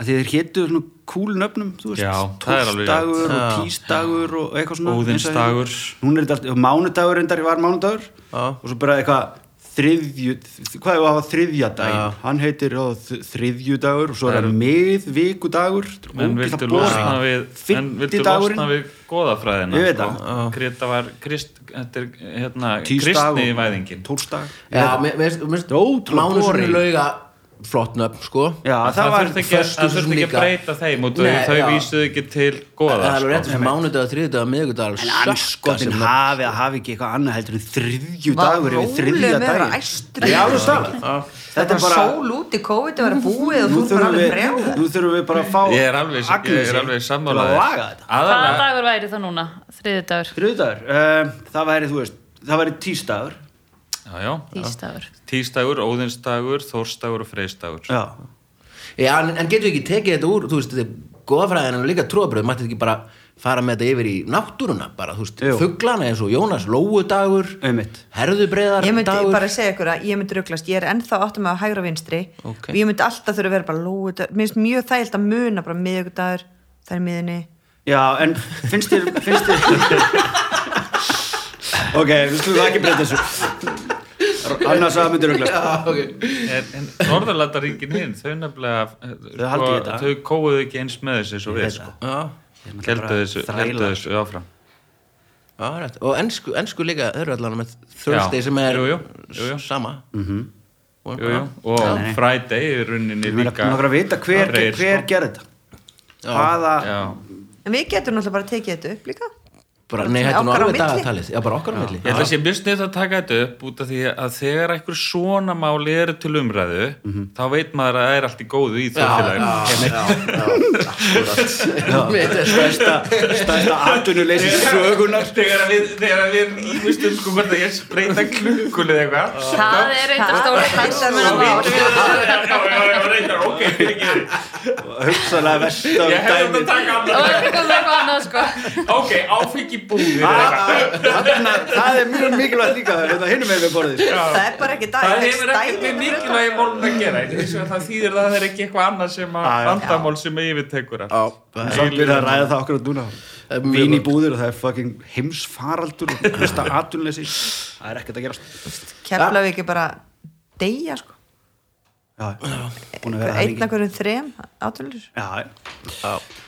að þeir hétu svona cool nöfnum þú veist, það tórsdagur og Já. tísdagur og eitthvað svona Óðinsdagur. eins og- er mánudagur reyndar var mánudagur Já. og svo bara eitthvað þriðju, hvað er að hafa þriðja dag Já. hann heitir ó, þ- þriðjudagur og svo er það miðvikudagur en viltu losna við en viltu losna við goðafræðina Ég veit sko? það. Krita var krist, þetta er hérna kristni og væðingin tórsdag Mánusunni lauga flott nöfn, sko. Já, það, það var þurfti ekki, það þurfti ekki að breyta þeim og Nei, þau já. vísuðu ekki til Það goða er alveg rétt sko. sem mánudag, þriðdag, miðgudag en anskotin hafi að hafi ekki eitthvað annað heldur en þriðjudagur Var yfir þriðja með að vera dag æstur? Já, alveg stafað Þetta Þetta er bara sól út í COVID að vera búið og þú bara alveg brjá nú þurfum við bara að fá ég er alveg, ég Agnesi er alveg til að sammálaðir laga þetta. Hvaða dagur væri það núna? þriði dagur, Þriðjudagur, uh, það væri, þú tísdagur tísdagur, óðinsdagur, þórsdagur og freysdagur Já, Já, en, en getur við ekki tekið þetta úr, þú veist, þetta er góðafræðin og líka trúabröð, mætti ekki bara fara með þetta yfir í náttúruna, bara, þú veist, Jú. fuglana eins og Jónas Lóudagur, einmitt. Herðubreiðar Ég myndi dagur. bara segja ykkur að ég myndi rugglast ég er ennþá áttum að hægra vinstri Ok. og ég myndi alltaf þurfa að vera bara lóudagur mér finnst mjög þægilt að muna bara miðugudagur það er miðinni Já, en finnst þér, finnst þér Ok, við skulum það ekki breyta þessu Annars að myndir ok. en, en Norðurlandaríkin hinn þau nefnilega Þau þau kóuðu ekki eins með þessu svo við sko. Já, heldu þessu, áfram Já, rétt. og ensku, ensku líka, þeir eru allan með Thursday Já, sem er jú, jú, jú, jú. sama Mhm. og, jú, jú. og Friday er meina, líka langar að vita hver, sko. gerði þetta hvaða en við getum náttúrulega bara tekið þetta upp líka bara, nei, þetta er nú alveg dagatalið. Já, bara okkar á milli. Ég held að sé mjög snið að taka þetta upp út af því að þegar einhver svona máli eru til umræðu þá veit maður að það er allt í góðu í þjóðfélaginu. Þetta er stærsta, stærsta atvinnuleysi sögunar þegar við, þegar við ímustum sko að ég spreyta klukkunni eða eitthvað það er eitthvað stóri hagsmunamál ok, fyrir ekki hugsaðlega versta ég dæmi þetta að taka eitthvað eitthvað annað sko. Ok, áfengi búðir eða eitthvað. Þarna, það er mjög mikilvægt líka þetta hinum með við borðið. Sko. það er bara ekki dag það hefur með mikilvægi málun að gera Ég veist að það þýðir að það er ekki eitthvað annað sem að já. vandamál sem að yfirtekur það er- Samt við að ræða það okkur á dúna Vín í búðir og það er fucking heimsfaraldur og besta atvinnuleysi. Það er ekkert að gerast. Keflaði ekki bara deyja sko hverjum þrem átöluður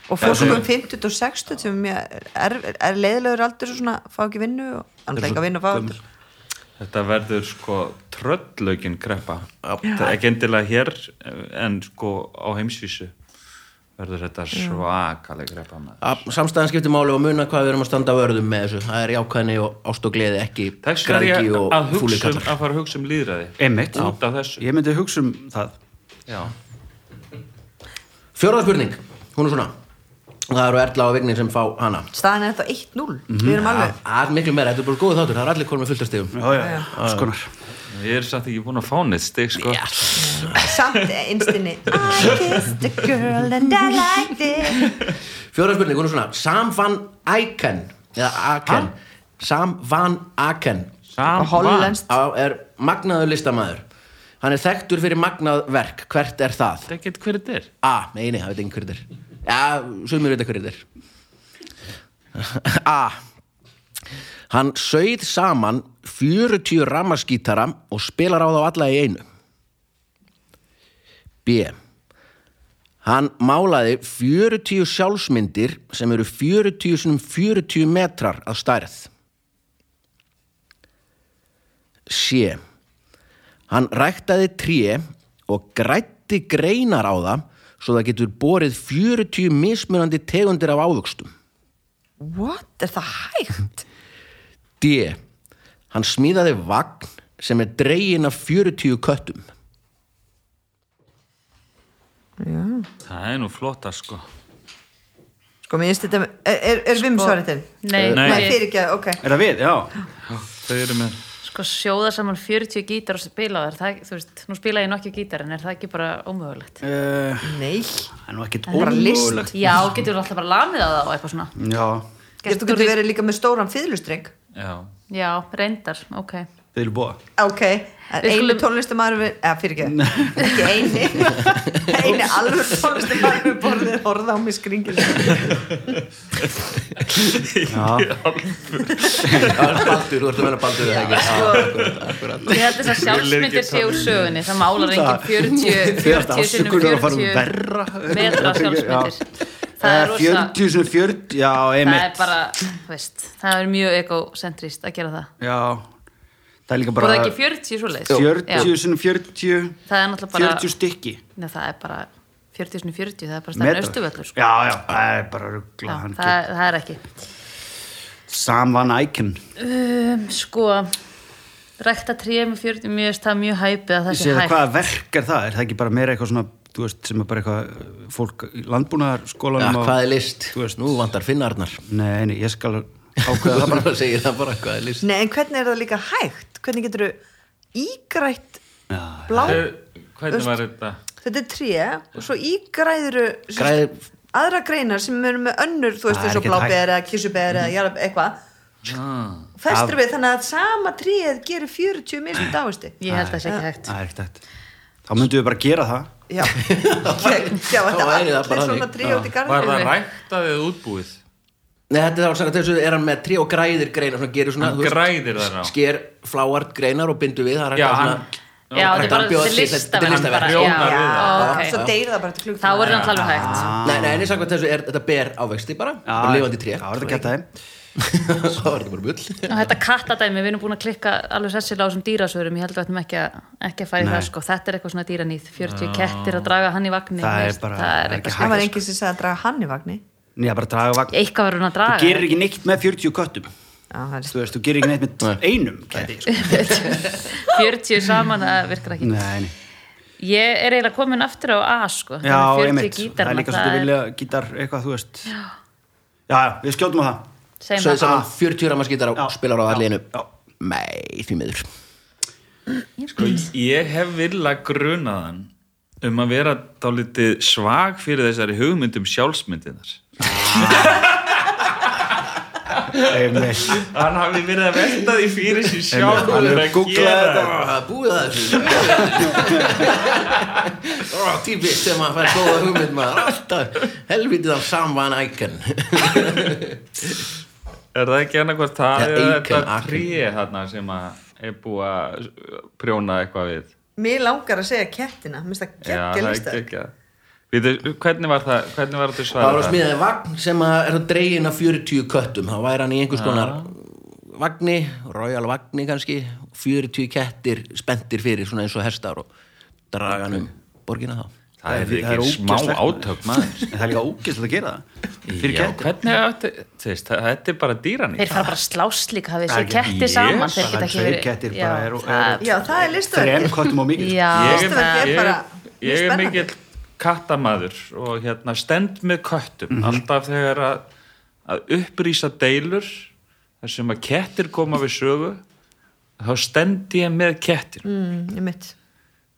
og fólkum 50 og 60 sem er, er, er leiðilegur aldur og svona fá ekki vinnu og annars ekki að vinna og fá aldur. Þetta verður sko tröllaugin er ekki endilega hér en sko á heimsvísu verður þetta svakaleg. Já, Samstæðan skiptir máli og muna hvað við erum að standa vörðum með þessu. Það er jákvæðni og ást og gleði ekki græðgi og að, um- fúlikallar að fara að hugsa um líðræði Einmitt. Ég myndi hugsa um það. Já. Fjóraða spurning, hún er svona. Það eru Erla og Vignir sem fá hana. Staðan er þetta 1-0 við erum alveg Það er miklu meira, þetta er bara góð þáttur, það er allir konum með fulltastegum Já, Ég er samt ekki búin að fá neitt stig sko. samt einstinni I kissed a girl and I liked it. Fjóraða spurning, hún er svona Sam van Aken eða Aken. Sam van Aken. Sam á, er magnaður listamæður hann er þekktur fyrir magnað verk. Hvert er það? Það er ekkert hver þetta er. A, nei, nei, það veit ekki hver þetta er. Já, sumir veit ekki hver þetta er. A Hann sauð saman 40 rammaskítara og spilar á þá alla í einu. B. Hann málaði 40 sjálfsmyndir sem eru 40 sinum 40 metrar að stærð. C. Hann ræktaði tré og grætti greinar á það svo það getur borið 40 mismunandi tegundir af ávöxtum. what, er það hægt? D. Hann smíðaði vagn sem er dregin af 40 köttum. Það er nú flotta sko sko, mér finnst þetta er, er, er vim svarið til? Nei, Nei, nei. fyrir ekki, ok Er það við? Já Þau eru með sko sjóða saman 40 gítar og spila þar, það, þú veist, nú spila ég nokkið gítar en er það ekki bara ómögulegt? uh, nei, Það er nú list. ómögulegt Já, getur þú alltaf bara lamið á það og eitthvað svona Já, Getur þú getur verið líka með stóran fýðlustreng Já, Já, reyndar, ok. Þið eru búa Ok, einu tónlistamæður við, eða fyrir ekki. Ekki eini. Eini alveg tónlistamæður við borðið horfða á mig skringil Baldur, þú ert að vera Baldur sko. Já. Ég held þess að sjálfsmyndir sé úr sögunni það málar enginn 40 Þið ert 40 sinnum afsökunar að fara 40 verra. metra sjálfsmyndir það er rosa 40 sem 40, já, það er einmitt. bara, veist, það er mjög egocentrist að gera það. Já, það er líka það bara er ekki 40 svoleiðis? 40 sem 40 það er náttúrulega bara 40 stykki. Nei, það er bara 40 sinni 40 það er bara stærn Metrar. austuvöllur sko. Já, já, það er bara ruggla það, er- það er ekki. Sam Van Eycken um, sko rækta tré með 40 mjög, það er mjög hæpið að það sé það, hægt. hvaða verk er það? Er það ekki bara meira eitthvað svona, veist, sem er bara eitthvað fólk í landbúnaðar Já, skólanum hvað er list? Þú veist. Nú vantar finnarnar. Nei, nei, ég skal ákveða það bara segir það bara hvað er list. Nei, en hvernig er það líka hægt? Hvernig getur þú ígrætt Já, blá, Hvernig var þetta? þetta er tré og svo ígræður Græði, aðra greinar sem eru með önnur þú veist bláber hægt. eða kissuber eða jarðab- eitthvað Ah. festur við þannig að sama tríð gerir 40 mismund ávisti ég held að það sé ekki hægt það Þá myndum við bara gera það. Já, já þetta væri það allir bara svona tríð út í Var það garðinu ræktað eða útbúið? Nei, þetta er þá sagt þessu er hann með trí og græðir greinar svona gerir svona, þú veist, sker fláart greinar og bindu við það er Já, að þetta er bara þetta er þetta er það. já, svo ok. deyr það bara til klukk þá er það náttúrulega hægt. Nei, nei, en ég sagði þessu er þetta ber ávexti bara, bara lifandi tré. Já, er þetta gett aðeim það var þetta bara bull. Og þetta kattadæmi, við erum búin að klikka alveg sessilega á þessum dýrasvörum, ég held að við ættum ekki að, ekki að fara í Nei. það sko, þetta er eitthvað svona dýranýð. 40 kettir að draga hann í vagni Það er bara- það er ekki það var enginn sem sagði að draga hann í vagni. Já, bara draga vagn. Eitthvað verður hún að Þú draga gerir ekki neitt með 40 köttum. Já, það er Þú veist, þú gerir ekki neitt með einum kæti sko. 40 saman, það virkar ekki. Nei, nei. Ég er eiginlega komin aftur á A sko, Já, þannig 40 einmitt, það er líka svolítið vilja gítar eitthvað, þú veist. Já, já, við skjótum á það segjum Svo það. saman 40 ramaskítar á spilar á alliðinu. Nei, því miður. Sko, ég hef vilja grunaðan um að vera dálítið svag fyrir þessari hugmyndum sjálfsmyndinar hann hafi verið að velta því fyrir sér sjálf Hann er að googla þetta. Það er búið að þessu. Típist sem að fær góða hugmynd maður Alltaf helvitið af samvan ækkan er það ekki annað hvort það Ja, er þetta tríi þarna sem að er búið að prjóna eitthvað við? Mér langar að segja kettina. Mér finnst það það geggja lista ekki ekki Vítu, hvernig var það, hvernig var þetta Það svarað var að smíðaði vagn sem að er það dregin af 40 köttum. Þá væri hann í einhvers konar vagni, royal vagni kannski 40 kettir spendir fyrir svona eins og hestar og draga hann um borgina þá Það er Það er ekki smá átök maður. En það er líka ógeðslega að gera það. Fyrir Já, hvernig það- þetta er bara dýranýtt þeir fara bara slást líka Það sér er kettir saman þeir það geta er er já, ég, er er mikill kattamaður og hérna stend með köttum alltaf þegar að, að upprýsa deilur þar sem að kettir koma við sögu þá stend ég með kettir mm, ég mitt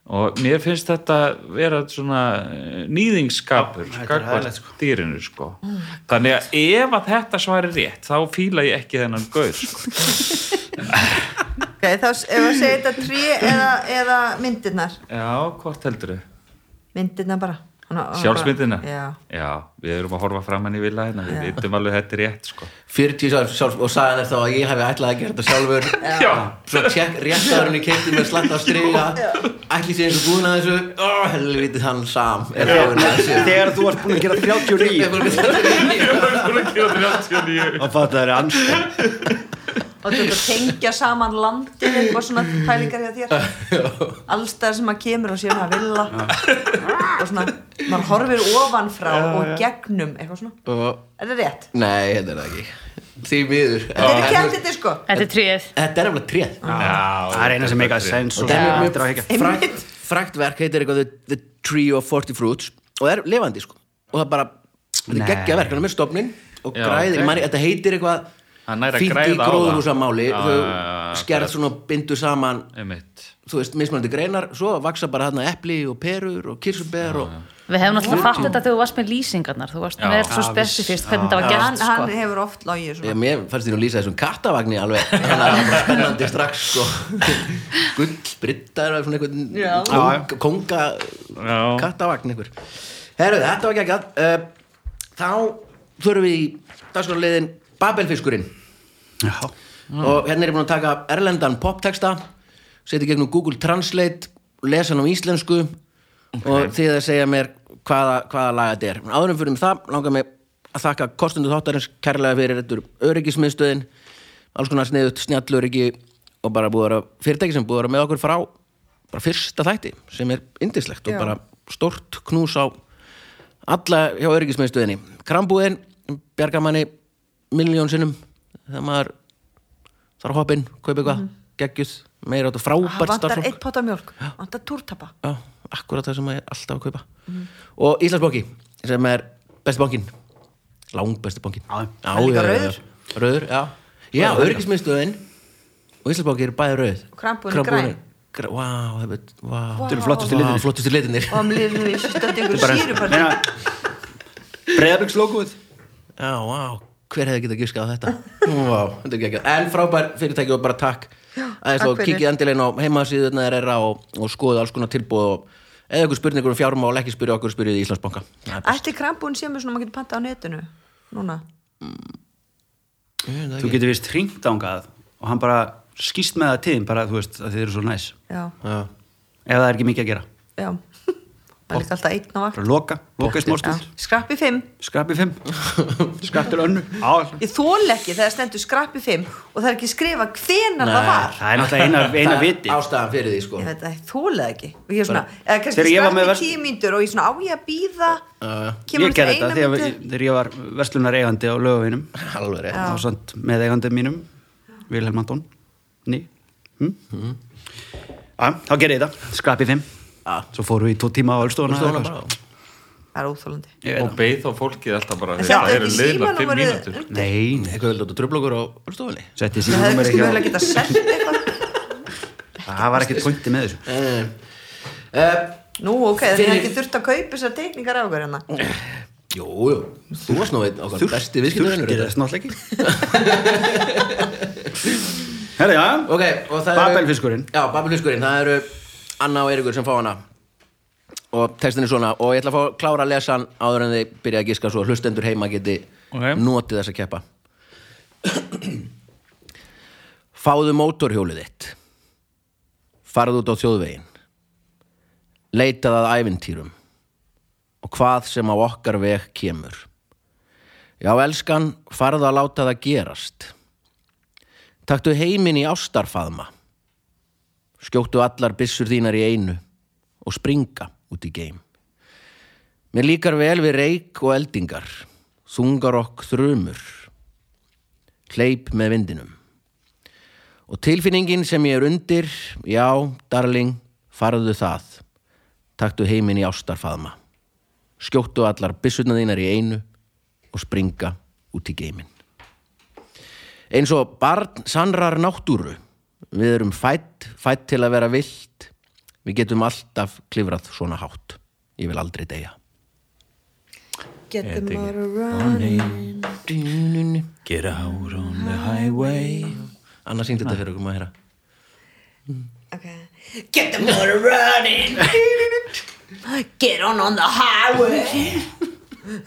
og mér finnst þetta vera svona eh, er gagvart hægilegt, sko. dýrinu sko. þannig að ef að þetta svari rétt þá fíla ég ekki þennan gaur sko. ok, þá ef að segja þetta trí eða, eða myndirnar já, hvort heldur þau? myndirnar bara Sjálfsmyndina? bara- já, við erum að horfa fram hann í vila hérna við vitum alveg að þetta er rétt sko. 40 sjálf, sjálf og sagan er þá að ég hef ætlað að gera þetta sjálfur. Já, svo tjekk réttaðurinn í keipti með slatt á striga ætli sé eins og búin að þessu. Ó, helvitið hann sam er búin að þessu. Þegar þú varst búin að gera 39 Ég er búin að gera og það er anstæð og þú ert að tengja saman landin eitthvað svona pælingar hjá þér. Allstæðar sem maður kemur og sér maður villa. Og svona maður horfir ofan frá og gegnum eitthvað svona, Og- er það rétt? Nei, þetta er það ekki. Því miður. Þetta er kettir sko. Þetta er tríð Þetta er eftir tréð. Það er eina sem meika sens og það þetta er að hekja frækt, frækt verk heitir eitthvað the, Tree of Forty Fruits og er lifandi sko. Og það er bara, þetta er geggja verk hann er með stofnin og Já, græðir, þetta heitir eitthvað að fínt í gróðurhúsamáli þau skerð svona og bindur saman einmitt. þú veist, mismunandi greinar svo vaksa bara hérna epli og perur og kirsuber og við hefum náttúrulega fatt þetta þegar þú varst með lýsingarnar. Þú varst með svo spesifist hvernig þetta var hann, gert hann sko. hefur oft logið Já, svona mér fannst því nú lýsa þessum kattavagni alveg. Þannig að það var bara spennandi strax sko. gull, brittar svona Já. einhvern kong, konga Já. kattavagn einhver. Herru, þetta var ekki ekki uh, þá förum við í dagskrárliðin Babelfiskurinn og hérna er ég búin að taka erlendan popteksta setja gegnum Google Translate lesa hann á íslensku og þið að segja mér hvaða, hvaða laga þetta er. Áðurum fyrir það langar mig að þakka kostundu þáttarins kærlega fyrir þetta öryggismiðstöðin alls konar sniðut snjallöryggi og bara búið að vera fyrirtæki sem búið að vera með okkur frá bara fyrsta þætti sem er indislegt og bara stort knús á alla hjá öryggismiðstöðinni. Krambúðin, bjarga manni miljón sinnum þegar maður þarf að hoppa inn, kaupa eitthvað geggjuð, meira þetta það frábært vantar starfsfólk. eitt pot af mjölk vantar túrtappa Já, akkurat það sem ég er alltaf að kaupa. Og Íslandsbanki sem er besti bankin lang besti bankin Já. já, líka já, já, rauður? já. rauður, já, já öryggismiðstöðin og Íslandsbanki eru bæði rauð. Krambúðin er græn. er eru flottustu vá, litirnir. flottustu litinir og hann lifir við stöndi ykkur bara síruparti Breiðabrikslogoð Já, vá, hver hefði getað giskað á þetta? Er ekki En frábær fyrirtæki og bara takk. Aðeins og kikið endilegin á heimasíðuna þeirra og, og skoðu alls konar tilbúð og eða ykkur spurningur um fjármál ekki spyrja okkur spyrja í Íslandsbanka. Ætti með svona maður getur panta á netinu núna? Það Þú getur vist hringt ángað og hann bara skýst með það til þín bara, þú veist, að þið eru svo næs. Já, Já. ef það er ekki mikið að gera. Já það er líka alltaf einn á vakt. Loka, loka í smástund Já. skrappi 5 skrappi fimm. Skrapp til önnu. Ég þól ekki þegar stendur skrappi 5 og það er ekki skrifa hvenar það var. það er náttúrulega eina, eina Það er viti. ástæðan fyrir því sko. Ég veit að ég þól það ekki. Og ég er svona, eða kannski var skrappi vers- 10 mínútur og ég svona á ég að býða kemur ég gerði þetta þegar, þegar ég var verslunar eigandi á lögavinum alveg rétt. Þá samt með eigandi mínum Vilhelm Anton. Ný. Hm? Já, þá gerði ég þetta, skrappi fimm. Já. Svo fóru við í tvo tíma á Ölstofuna Stóna bara það er veit og það. beið þá fólkið alltaf bara En það eru ekki fimm símanúmerið mínútur undir? Nei, Eitthvað vildu að tröfla okkur á stofunni setti það geta sett eitthvað. Það var ekkert pointi með þessu. Uh, nú ok, það er ekki þurft að kaupa þessar teikningar á okkur hérna. Jú, jú, þú varst nú einn okkar besti viðskiptavinnur Þurftir þess náttúrulega ekki. Herra, já. Ok, og það eru Babelfiskurinn. Já, Babelfiskurinn, það eru Anna og Eiríkur sem fá hana. Og textin er svona og ég ætla að fá klára að lesa hann áður en þið byrja að giska svo. Hlustendur heima geti Ok. notið þess að keppa. Fáðu mótorhjólið þitt. Farðu út á þjóðvegin Leitað að ævintýrum. Og hvað sem á okkar veg kemur. Já, elskan, farðu að láta það gerast. Taktu heiminn í ástarfaðma Skjóttu allar byssur þínar í einu og springa út í geim. Mér líkar vel við reik og eldingar, þungarokk þrumur, hleyp með vindinum. Og tilfinningin sem ég er undir, já, darling, farðu það. Taktu heiminn í ástarfaðma. Skjóttu allar byssurnar þínar í einu og springa út í geiminn. Eins og barn sannrar náttúru. Við erum fætt, fætt til að vera vilt. Við getum alltaf klifrað svona hátt. Ég vil aldrei deyja. get the motor running Get out on the highway Anna syngdi þetta fyrir okkur maður heyra. okay. get the motor running get on on the highway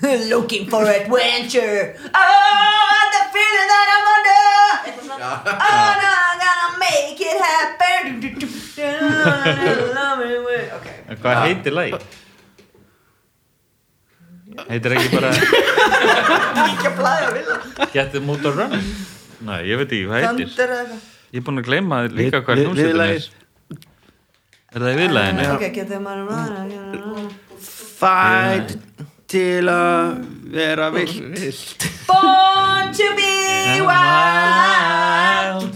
looking for adventure oh the feeling that I'm under oh no I'm gonna make it happen okay. Hvað heitir lagi? heitir ekki bara ekki að blæða vilja Get the motor running? Nei, ég veit ekki hvað heitir Thunder eða eitthvað Ég er búin að gleyma líka hvað hljómsveitin er. Er það í viðlæðinu? ok, get the motor running Fætt til að vera vilt. Born to be wild.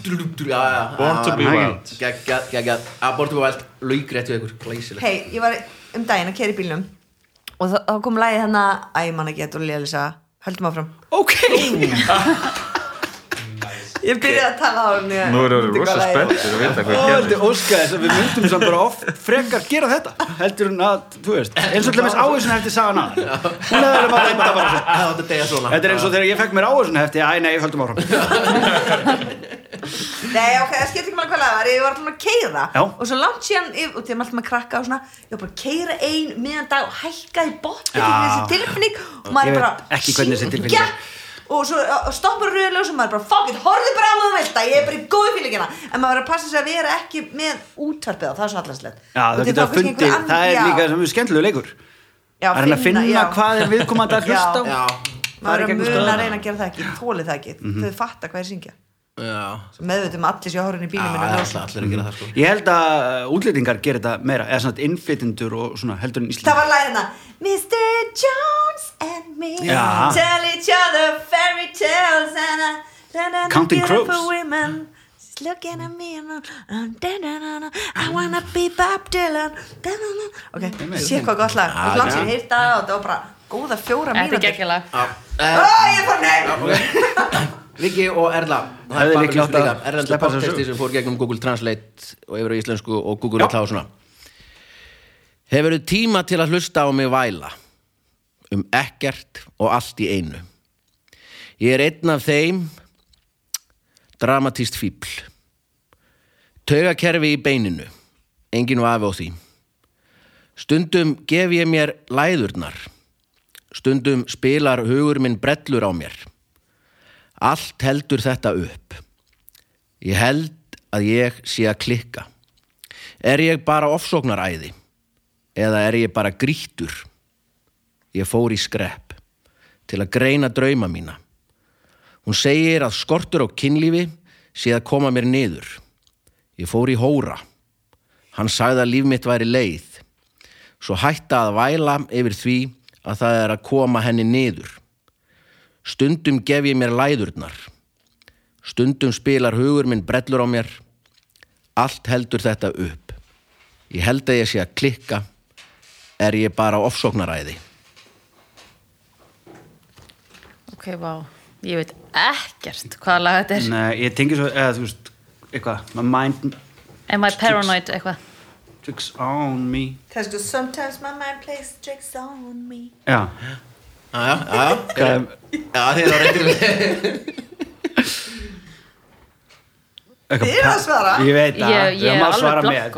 Born to be wild. Geggjað, geggjað. Að Born to be wild, laugrætt við ykkur. Glæsilegt. hei, ég var um daginn að kera í bílnum og þá- kom lagið hérna æ, mann ekki, þetta var lélega höldum áfram. Ok ég byrjaði að tala á henni Nú erum við rosa spenntir að vita hvað er óska þess að við myndum samt bara oft frekar gera þetta. Heldur en að, þú veist eins og til dæmis áhersin hefti sagan að hún hefði bara bara átti að svona. Þetta er eins og þegar ég fekk mér áhersin hefti æ nei, höldum áfram. Nei, ok, það skipti ekki maður hvað lag var. Ég var alltaf að keira og svo langt síðan, og þegar maður alltaf með krakka og svona ég var bara að keira ein miðan dag og hækka í botni Já. þessi tilfinning og maður og svo stoppar rauðljós og maður bara fuck it, horfðu bara á vilt að ég er bara í góðu fílingina en maður verður að passa sig að vera ekki með útvarpið á, það er svo allarslegt Já, það getur að fundi, það er líka sem er skemmtilegu leikur já, að að finna já. hvað er viðkomandi að hlusta á Já. Já. maður Það er er í að muna að reyna að gera það ekki, þóli það ekki þau fatta hvað er syngja. Meðveitum allir í bílum það minni er og alltaf allir að gera það sko. Ég held að uh, útlýtingar gerir þetta meira eða svona innflytjendur og svona heldur en það Ísland var lagið hérna Mr. Jones and me Já. tell each other fairy tales and a Counting Crows. women looking at me and I'm da, da, da, da, I wanna be Bob Dylan da, da, da. ok, sé hvað gott lag og langt já. sér hýrt að og það var bara góða fjóra Þetta er Já. Ó, Eh, ég fór nei Viki og Erla. Það er líklega átt að líka þessu podcasti sem fór gegnum Google Translate og yfir á íslensku og Google og svona. Hefur tíma til að hlusta á mig væla? Um ekkert og allt í einu. Ég er einn af þeim. Dramatíst fíbl Taugakerfi í beininu. Engin vafi á því. Stundum gef ég mér læðurnar. Stundum spilar hugur minn brellur á mér Allt heldur þetta upp. Ég held að ég sé að klikka. Er ég bara ofsóknaræði? eða er ég bara grýttur? Ég fór í skrepp til að greina drauma mína. Hún segir að skortur á kynlífi sé að koma mér niður. Ég fór í hóra. Hann sagði að líf mitt væri leið. Svo hætta að væla yfir því að það er að koma henni niður. Stundum gef ég mér læðurnar. Stundum spilar hugur minn brellur á mér. Allt heldur þetta upp. Ég held að ég sé að klikka. Er ég bara ofsóknaræði? Ok, vá, ég veit ekkert hvaða lag þetta er Nei, ég tengi svo, eða þú veist, eitthvað, my mind Am I paranoid eitthvað? tricks on me. Kannski sometimes my mind plays tricks on me Já, Já, já, já. hvað er, á eitthvað, Þið eru að svara. Ég veit það, Ég- er erum að svara með,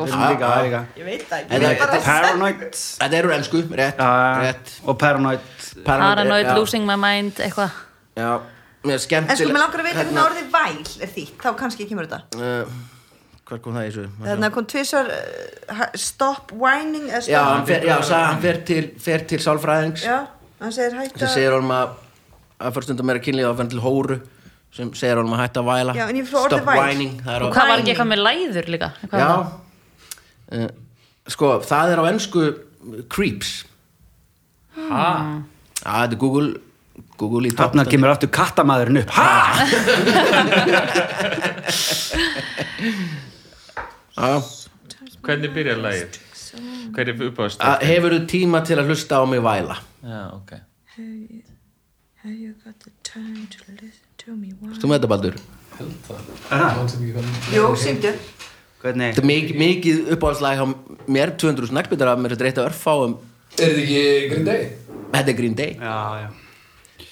líka. Ég veit bara- Paranoid, Þetta eru ennsku, rétt, og paranoid, Paranoid, losing my mind, eitthvað. Já, mér skemmt En sko, mér langar að vita Hérna- hvernig orðið væl er þýtt. Þá kannski kemur þetta. Uh, Hvað kom það í þessu? Þannig að kom tvisar uh, Stop whining eða Já, hann fer, já, sagði, hann fer til, fer til sálfræðings. Já, hann segir hætta sem segir honum að að fyrir stundum meira kynlíð að fyrir til hóru sem segir honum að hætta að væla Já, en ég fór orðið Stop væl. whining það er á, Og hvað var ekki eitthvað með læður líka? Hvað Já var það? uh, Sko, það er á ennsku creeps Ha? Já, þetta er Google Google í þarna toppstandi. kemur aftur kattamæðurinn upp, ha? Já, Hvernig byrjar lagið? Hver er uppáðast? hefur þú tíma til að hlusta á mig væla? Já, ok. Have you got the time to listen to me whine? Þú með þetta Baldur? Jú, syngdu. Hvernig, Þetta er mikið, mikið uppáhaldslag hjá mér 200 snakkbyttar af mér þetta er eitt af örfáum. Er þetta ekki Green Day? Þetta er Green Day. Já, já,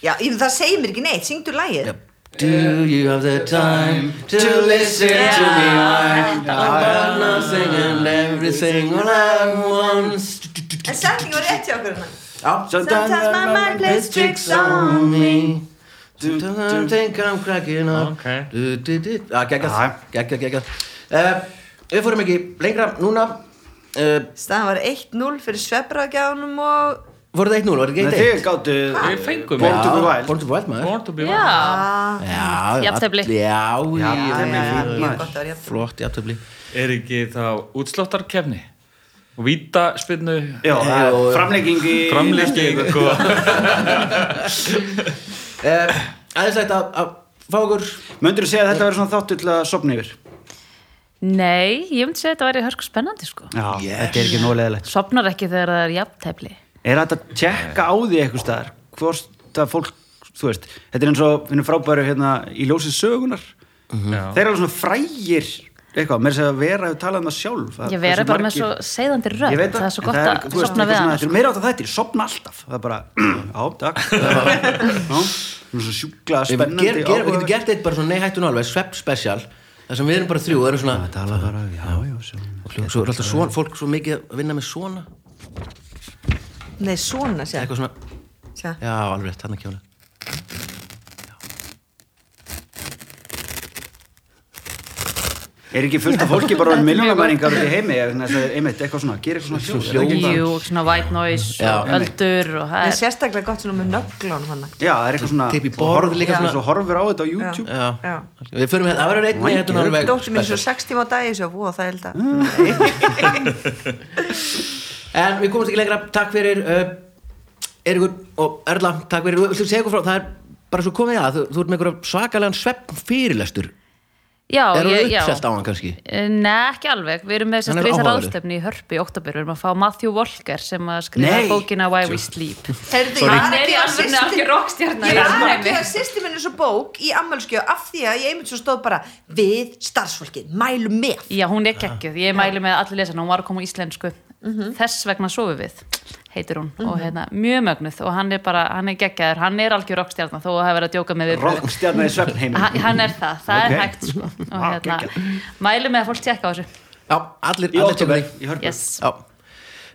Já, það segir mér ekki neitt, syngdu lagið. Yep. Do you have the time to listen to me? Whine about nothing and everything all at once. En setning var rétt hjá okkur hérna Já Sometimes my mind plays tricks on me. Sometimes I think I'm cracking up Ok. Du, du, du. Já, geggjað, Já. geggjað, geggjað uh, Við fórum ekki lengra núna uh, Staðan var 1-0 fyrir svefbraðgjáðunum og Voru það 1-0, var þetta Nei, ekki þið 1-1? gáttu Við fengum Born to be wild. Born to be wild, maður Born to be wild Já, Jafntefli. all- Já, já, Jafntefli, já, fínt, já, maður. Gott að vera jafn. Flott, jafntefli Er ekki þá útsláttarkefni? Og vítaspinnu Já, það Jú, framlegging í Framlýsting sko. uh, Æðislegt að, að fá okkur Möndur þú segja að þetta verður svona þáttu til að sopna yfir? nei, ég myndi segja að þetta væri hörku spennandi sko Já, þetta er ekki nóleðilegt Sopnar ekki þegar það er jafntefli Er þetta að tjekka á því eitthvað staðar hvort að fólk, þú veist þetta er eins og finnum frábæru hérna í ljósið sögunar Já. þeir eru alveg svona frægir eitthvað, mér segja að vera að tala um það sjálf Ég vera bara með margir- svo segðandi rödd veit Það er svo gott það að sopna við Þetta er meira átt að þættir, sopna alltaf. Það er bara, já, takk. Svona svo sjúkla spennandi ger, ger, við getum gert eitt bara svona nei hættu nú alveg svepp special þar sem við erum bara þrjú og erum svona og svo er alltaf svona, fólk svo mikið að vinna með svona Nei, svona sér eitthvað svona, Sjá. já alveg rétt, hann kjóla Er ekki fullt af fólki bara miljónamæringar út í heimi eða svona, einmitt, eitthvað svona, gera eitthvað svona hljóð er það ekki bara- Jú, svona white noise Já. og öldur og það Það er er sérstaklega gott svona með nöglunum hann Já, það er eitthvað svona Tippi borð líka Já. svona. Svo horfir á þetta á YouTube já, Já. við förum hérna, það verður einn nú alveg Dóttir mín er svo special. 6 tíma á dagi svo, búa það held að en við komumst ekki lengra, takk fyrir uh, Eiríkur og Erla. Takk fyrir, viltu segja eitthvað frá, það er bara svo komið að, þú, þú ert með einhverja svakalegan svepp fyrirlestur, Já, er já. uppselt á hann kannski? Nei, ekki alveg, við erum með þess að er áhugaverður. ráðstefni í hörpu í oktober, við erum að fá Matthew Walker sem að skrifa bókina Why We Sleep. Hann var er að í alveg algjör rockstjarna Ég í var þessu að gefa sýsti minni svo bók í ammælskjöf af því að ég einmitt svo stóð bara við starfsfólkið, mælum með. Já, hún er geggjuð, ég mæli með allir lesa hún var að koma á íslensku þess vegna sofum við, heitir hún. Og hérna, mjög mögnuð. Og hann er bara hann er geggjaður, hann er algjör rockstjarna þó að hafa verið að djóka með við Rockstjarnar í svefnheimum hann hann er það, það Ok. er hægt sko. og Ah, hérna, mæli með að fólk tjekka á þessu. Já, allir, allir tjekka yes.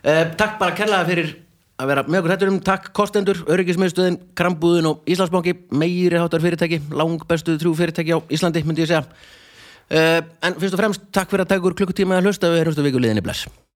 Uh, takk bara kærlega fyrir að vera með okkur hætturum, takk kostendur, öryggismiðstöðin, krambúðin og Íslandsbanki, meiri háttar fyrirtæki, lang bestu þrjú fyrirtæki á Íslandi, myndi ég segja. Uh, en fyrst og fremst, takk fyrir að taka úr klukkutíma að hlusta, við